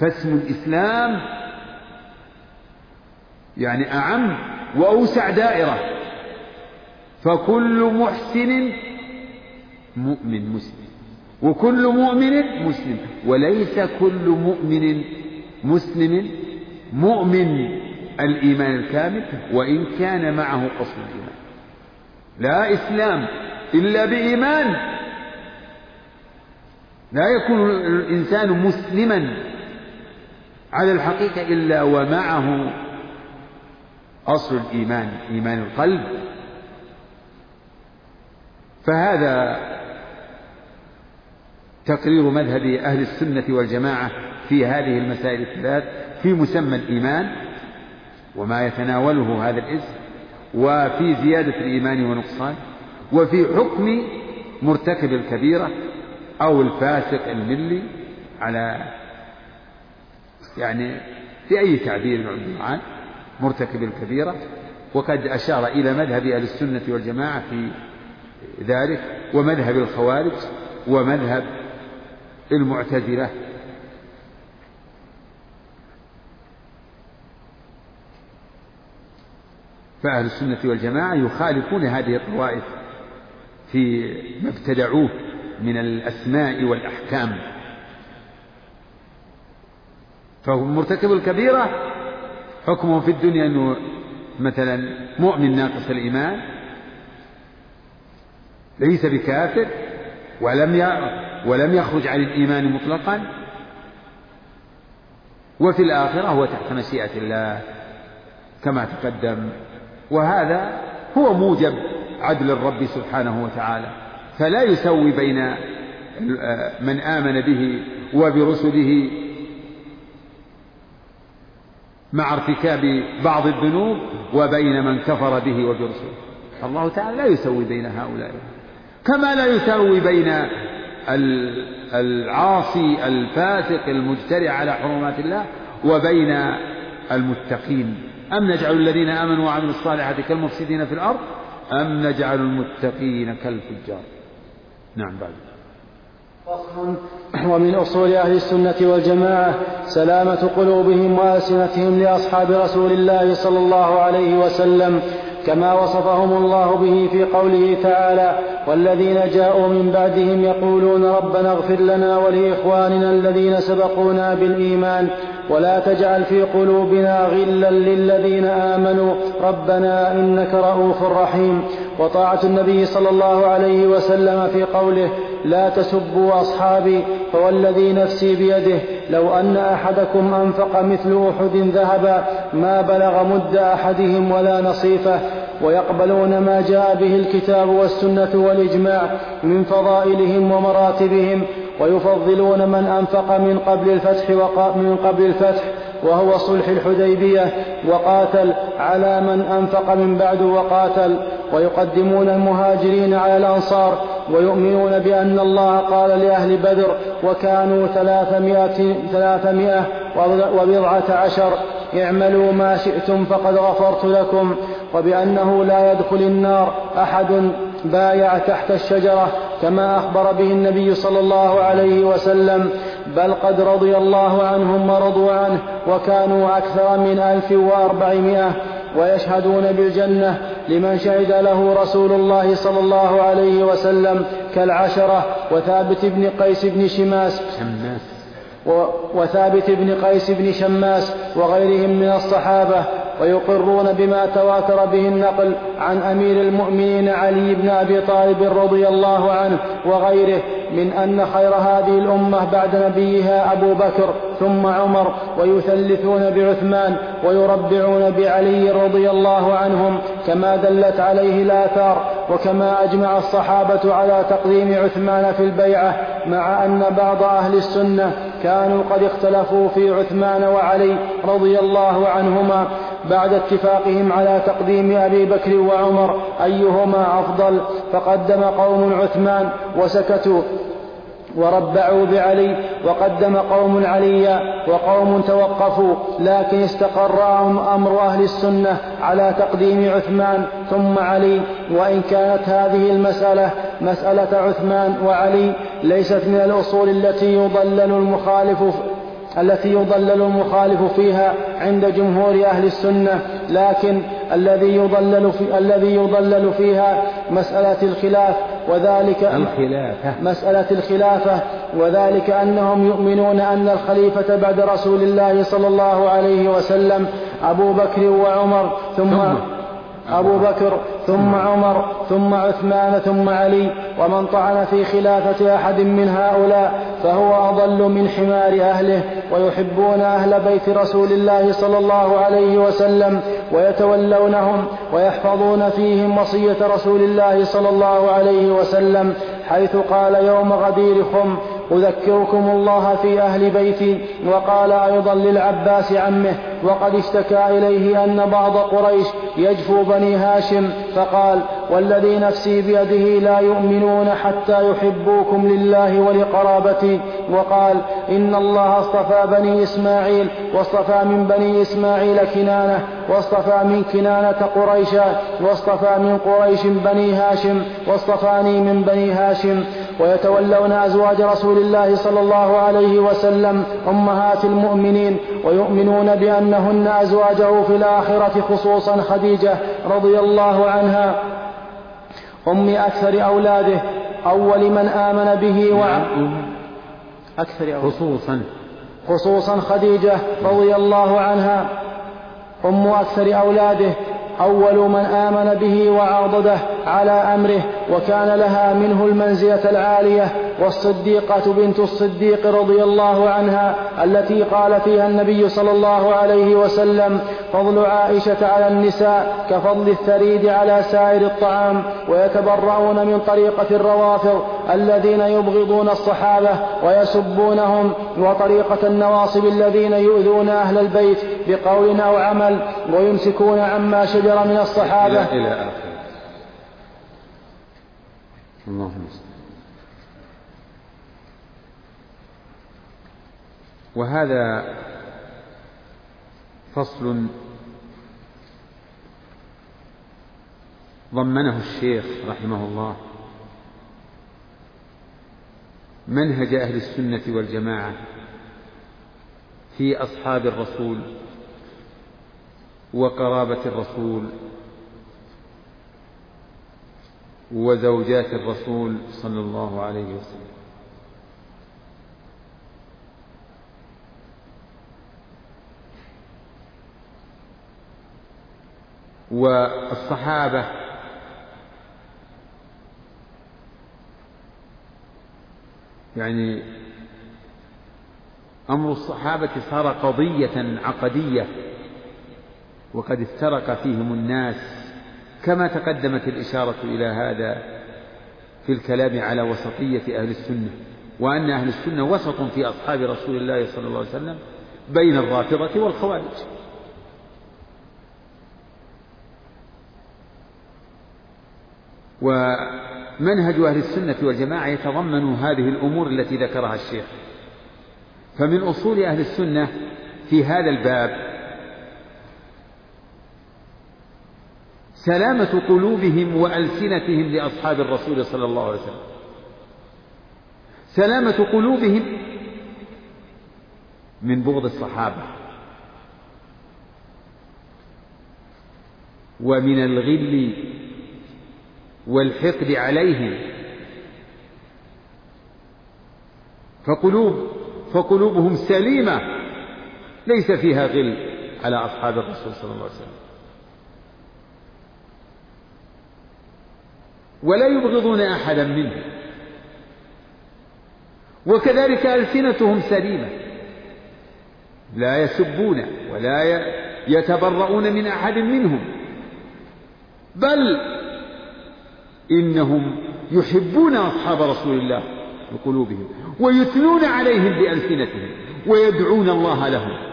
فاسم الإسلام يعني أعم وأوسع دائرة. فكل محسن مؤمن مسلم. وكل مؤمن مسلم. وليس كل مؤمن مسلم مؤمن الإيمان الكامل وإن كان معه أصل الإيمان. لا إسلام إلا بإيمان. لا يكون الإنسان مسلما على الحقيقة إلا ومعه أصل الإيمان إيمان القلب. فهذا تقرير مذهب أهل السنة والجماعة في هذه المسائل الثلاث في مسمى الإيمان وما يتناوله هذا الاسم وفي زيادة الإيمان ونقصان وفي حكم مرتكب الكبيرة أو الفاسق الملي على يعني في أي تعبير من مرتكب الكبيرة وقد أشار إلى مذهب أهل السنة والجماعة في ذلك ومذهب الخوارج ومذهب المعتزلة. فأهل السنة والجماعة يخالفون هذه الطوائف في ما ابتدعوه من الأسماء والأحكام. فهو مرتكب الكبيرة حكمه في الدنيا أنه مثلا مؤمن ناقص الإيمان ليس وفي الآخرة هو تحت مشيئة الله كما تقدم. وهذا هو موجب عدل الرب سبحانه وتعالى. فلا يسوي بين من آمن به وبرسله مع ارتكاب بعض الذنوب وبين من كفر به وبرسله. الله تعالى لا يسوي بين هؤلاء. كما لا يسوي بين العاصي الفاسق المجترع على حرمات الله وبين المتقين. أم نجعل الذين آمنوا وعملوا الصالحات كالمفسدين في الأرض أم نجعل المتقين كالفجار؟ نعم بعد. ومن أصول أهل السنة والجماعة سلامة قلوبهم وألسنتهم لأصحاب رسول الله صلى الله عليه وسلم كما وصفهم الله به في قوله تعالى والذين جاءوا من بعدهم يقولون ربنا اغفر لنا ولإخواننا الذين سبقونا بالإيمان ولا تجعل في قلوبنا غلا للذين آمنوا ربنا إنك رؤوف رحيم وطاعة النبي صلى الله عليه وسلم في قوله لا تسبوا أصحابي فوالذي نفسي بيده. لو أن أحدكم أنفق مثل أحد ذهبا ما بلغ مد أحدهم ولا نصيفه. ويقبلون ما جاء به الكتاب والسنة والإجماع من فضائلهم ومراتبهم. ويفضلون من أنفق من قبل الفتح من قبل الفتح. وهو صلح الحديبية وقاتل على من أنفق من بعد وقاتل ويقدمون المهاجرين على الأنصار ويؤمنون بأن الله قال لأهل بدر وكانوا ثلاثمائة, ثلاثمائة وبضعة عشر اعملوا ما شئتم فقد غفرت لكم وبأنه لا يدخل النار أحد بايع تحت الشجرة كما أخبر به النبي صلى الله عليه وسلم بل قد رضي الله عنهم ورضوا عنه وكانوا أكثر من ألف وأربعمائة ويشهدون بالجنة لمن شهد له رسول الله صلى الله عليه وسلم كالعشرة وثابت بن قيس بن شماس وثابت بن قيس بن شماس وغيرهم من الصحابة ويقرون بما تواتر به النقل عن أمير المؤمنين علي بن أبي طالب رضي الله عنه وغيره من أن خير هذه الأمة بعد نبيها أبو بكر ثم عمر ويثلثون بعثمان ويربعون بعلي رضي الله عنهم كما دلت عليه الآثار وكما أجمع الصحابة على تقديم عثمان في البيعة مع أن بعض أهل السنة كانوا قد اختلفوا في عثمان وعلي رضي الله عنهما بعد اتفاقهم على تقديم أبي بكر وعمر أيهما أفضل فقدم قوم عثمان وسكتوا وربعوا بعلي وقدم قوم عليا وقوم توقفوا لكن استقر أمر أهل السنة على تقديم عثمان ثم علي. وإن كانت هذه المسألة مسألة عثمان وعلي ليست من الأصول التي يضلل المخالف التي يضلل المخالف فيها عند جمهور أهل السنة لكن الذي يضلل في الذي يضلل فيها مسألة الخلاف وذلك الخلافة مسألة الخلافة وذلك أنهم يؤمنون أن الخليفة بعد رسول الله صلى الله عليه وسلم أبو بكر وعمر ثم, ثم أبو بكر ثم عمر ثم عثمان ثم علي ومن طعن في خلافة أحد من هؤلاء فهو أضل من حمار أهله ويحبون أهل بيت رسول الله صلى الله عليه وسلم ويتولونهم ويحفظون فيهم وصية رسول الله صلى الله عليه وسلم حيث قال يوم غدير خم أذكركم الله في أهل بيتي وقال أيضا للعباس عمه وقد اشتكى إليه أن بعض قريش يجفو بني هاشم فقال والذي نفسي بيده لا يؤمنون حتى يحبوكم لله ولقرابتي وقال إن الله اصطفى بني إسماعيل واصطفى من بني إسماعيل كنانة واصطفى من كنانة قريشا واصطفى من قريش بني هاشم واصطفاني من بني هاشم ويتولون أزواج رسول الله صلى الله عليه وسلم أمهات المؤمنين ويؤمنون بأنهن أزواجه في الآخرة خصوصا خديجة رضي الله عنها. أم أكثر أولاده أول من آمن به و أكثر أولاده. خصوصا. خصوصا خديجة رضي الله عنها. أم أكثر أولاده أول من آمن به وعاضده على أمره وكان لها منه المنزلة العالية والصديقة بنت الصديق رضي الله عنها التي قال فيها النبي صلى الله عليه وسلم فضل عائشة على النساء كفضل الثريد على سائر الطعام ويتبرؤون من طريقة الروافض الذين يبغضون الصحابة ويسبونهم وطريقة النواصب الذين يؤذون أهل البيت بقول أو عمل ويمسكون عما شجر من الصحابة. إلى, إلى آخر اللهم وهذا فصل ضمنه الشيخ رحمه الله. منهج أهل السنة والجماعة في أصحاب الرسول وقرابة الرسول وزوجات الرسول صلى الله عليه وسلم. والصحابة يعني أمر الصحابة صار قضية عقدية وقد افترق فيهم الناس كما تقدمت الإشارة إلى هذا في الكلام على وسطية أهل السنة وأن أهل السنة وسط في أصحاب رسول الله صلى الله عليه وسلم بين الرافضة والخوارج. ومنهج أهل السنة والجماعة يتضمن هذه الأمور التي ذكرها الشيخ. فمن أصول أهل السنة في هذا الباب سلامة قلوبهم وألسنتهم لأصحاب الرسول صلى الله عليه وسلم. سلامة قلوبهم من بغض الصحابة ومن الغل والحقد عليهم. فقلوب فقلوبهم سليمة. ليس فيها غل على أصحاب الرسول صلى الله عليه وسلم. ولا يبغضون أحدا منهم. وكذلك ألسنتهم سليمة. لا يسبون ولا يتبرؤون من أحد منهم. بل إنهم يحبون أصحاب رسول الله بقلوبهم ويثنون عليهم بألسنتهم ويدعون الله لهم.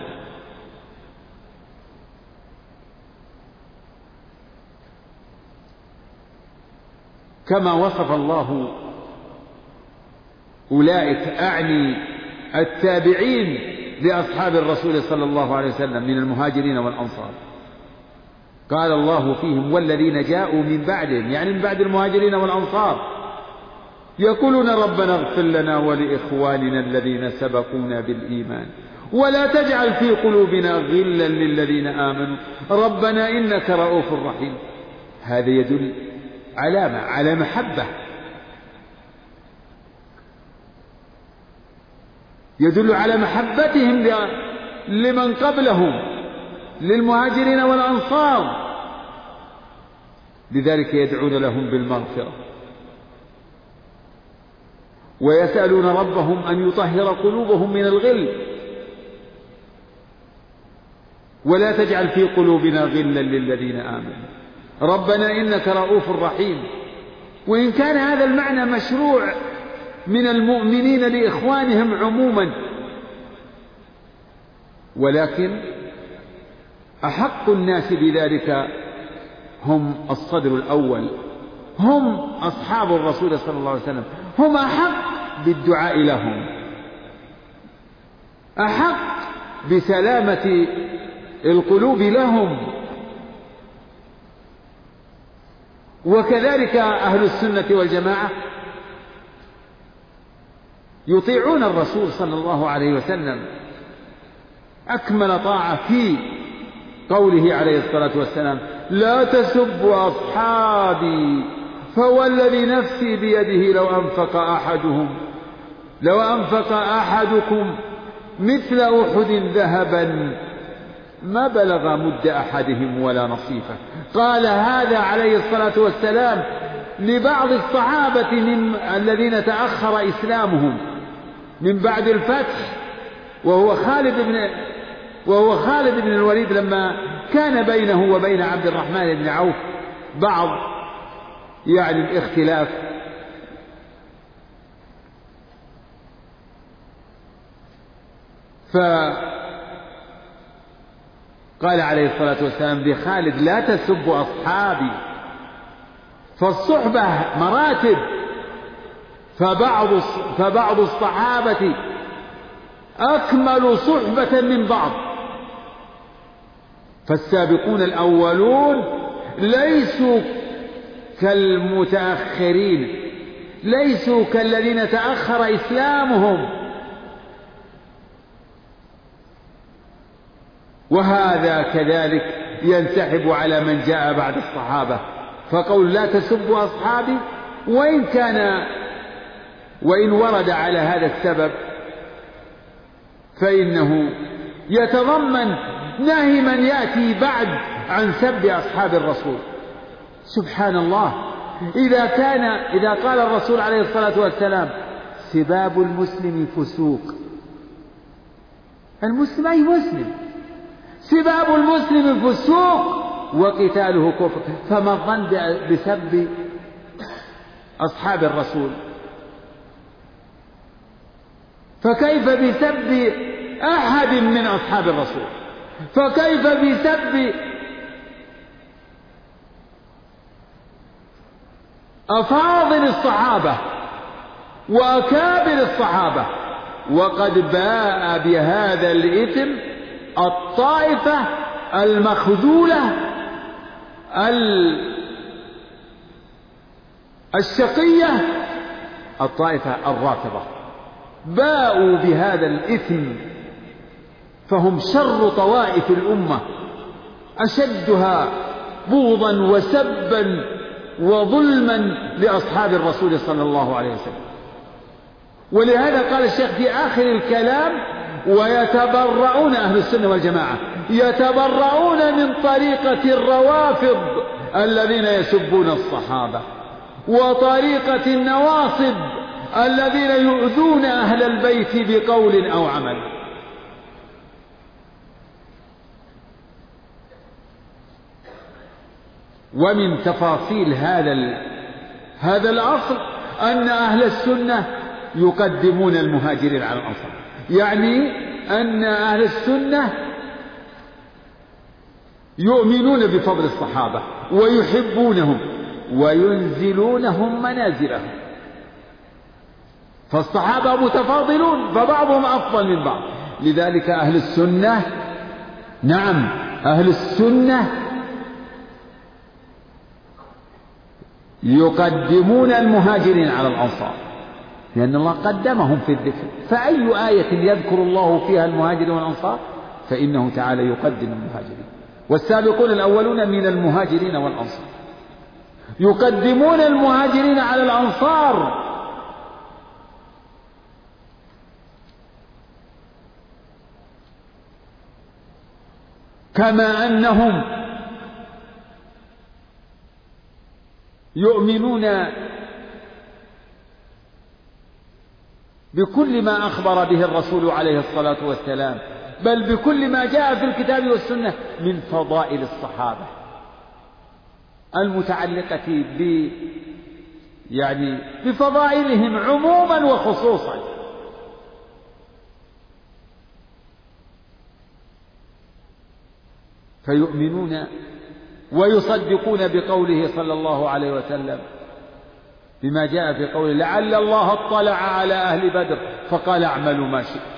كما وصف الله أولئك أعني التابعين لأصحاب الرسول صلى الله عليه وسلم من المهاجرين والأنصار. قال الله فيهم والذين جاءوا من بعدهم يعني من بعد المهاجرين والأنصار. يقولون ربنا اغفر لنا ولإخواننا الذين سبقونا بالإيمان. ولا تجعل في قلوبنا غلا للذين آمنوا. ربنا إنك رؤوف رحيم. هذا يدل علامة على محبة. يدل على محبتهم لمن قبلهم. للمهاجرين والأنصار. لذلك يدعون لهم بالمغفرة. ويسألون ربهم أن يطهر قلوبهم من الغل. ولا تجعل في قلوبنا غلا للذين آمنوا. ربنا إنك رؤوف رحيم. وإن كان هذا المعنى مشروع من المؤمنين لإخوانهم عموما. ولكن أحق الناس بذلك هم الصدر الأول. هم أصحاب الرسول صلى الله عليه وسلم. هم أحق بالدعاء لهم. أحق بسلامة القلوب لهم. وكذلك أهل السنة والجماعة يطيعون الرسول صلى الله عليه وسلم. أكمل طاعة في قوله عليه الصلاة والسلام لا تسبوا أصحابي فوالذي نفسي بيده لو أنفق أحدهم لو أنفق أحدكم مثل أحد ذهبا ما بلغ مد أحدهم ولا نصيفة. قال هذا عليه الصلاة والسلام لبعض الصحابة من الذين تأخر إسلامهم من بعد الفتح وهو خالد بن وهو خالد بن الوليد لما كان بينه وبين عبد الرحمن بن عوف بعض يعني الاختلاف. فقال عليه الصلاة والسلام لخالد لا تسب أصحابي. فالصحبة مراتب فبعض فبعض الصحابة أكمل صحبة من بعض. فالسابقون الأولون ليسوا كالمتأخرين ليسوا كالذين تأخر إسلامهم. وهذا كذلك ينسحب على من جاء بعد الصحابة. فقول لا تسبوا أصحابي وإن كان وإن ورد على هذا السبب فإنه يتضمن نهي من يأتي بعد عن سب أصحاب الرسول. سبحان الله إذا كان إذا قال الرسول عليه الصلاة والسلام سباب المسلم فسوق. المسلم أي مسلم. سباب المسلم فسوق وقتاله كفر. فما الظن بسب أصحاب الرسول؟ فكيف بسب أحد من أصحاب الرسول؟ فكيف بسب أفاضل الصحابة وأكابر الصحابة؟ وقد باء بهذا الإثم الطائفة المخذولة الشقية الطائفة الرافضة. باءوا بهذا الإثم فهم شر طوائف الأمة أشدها بغضا وسبا وظلما لأصحاب الرسول صلى الله عليه وسلم. ولهذا قال الشيخ في آخر الكلام ويتبرؤون أهل السنة والجماعة يتبرؤون من طريقة الروافض الذين يسبون الصحابة وطريقة النواصب الذين يؤذون أهل البيت بقول أو عمل. ومن تفاصيل هذا هذا الأصل أن أهل السنة يقدمون المهاجرين على الأنصار. يعني أن أهل السنة يؤمنون بفضل الصحابة ويحبونهم وينزلونهم منازلهم. فالصحابة متفاضلون فبعضهم أفضل من بعض. لذلك أهل السنة نعم أهل السنة يقدمون المهاجرين على الأنصار. لأن الله قدمهم في الذكر. فأي آية يذكر الله فيها المهاجرين والأنصار؟ فإنه تعالى يقدم المهاجرين. والسابقون الأولون من المهاجرين والأنصار. يقدمون المهاجرين على الأنصار. كما أنهم يؤمنون بكل ما أخبر به الرسول عليه الصلاة والسلام بل بكل ما جاء في الكتاب والسنة من فضائل الصحابة المتعلقة ب يعني بفضائلهم عموما وخصوصا. فيؤمنون ويصدقون بقوله صلى الله عليه وسلم بما جاء في قوله لعل الله اطلع على أهل بدر فقال اعملوا ما شئت.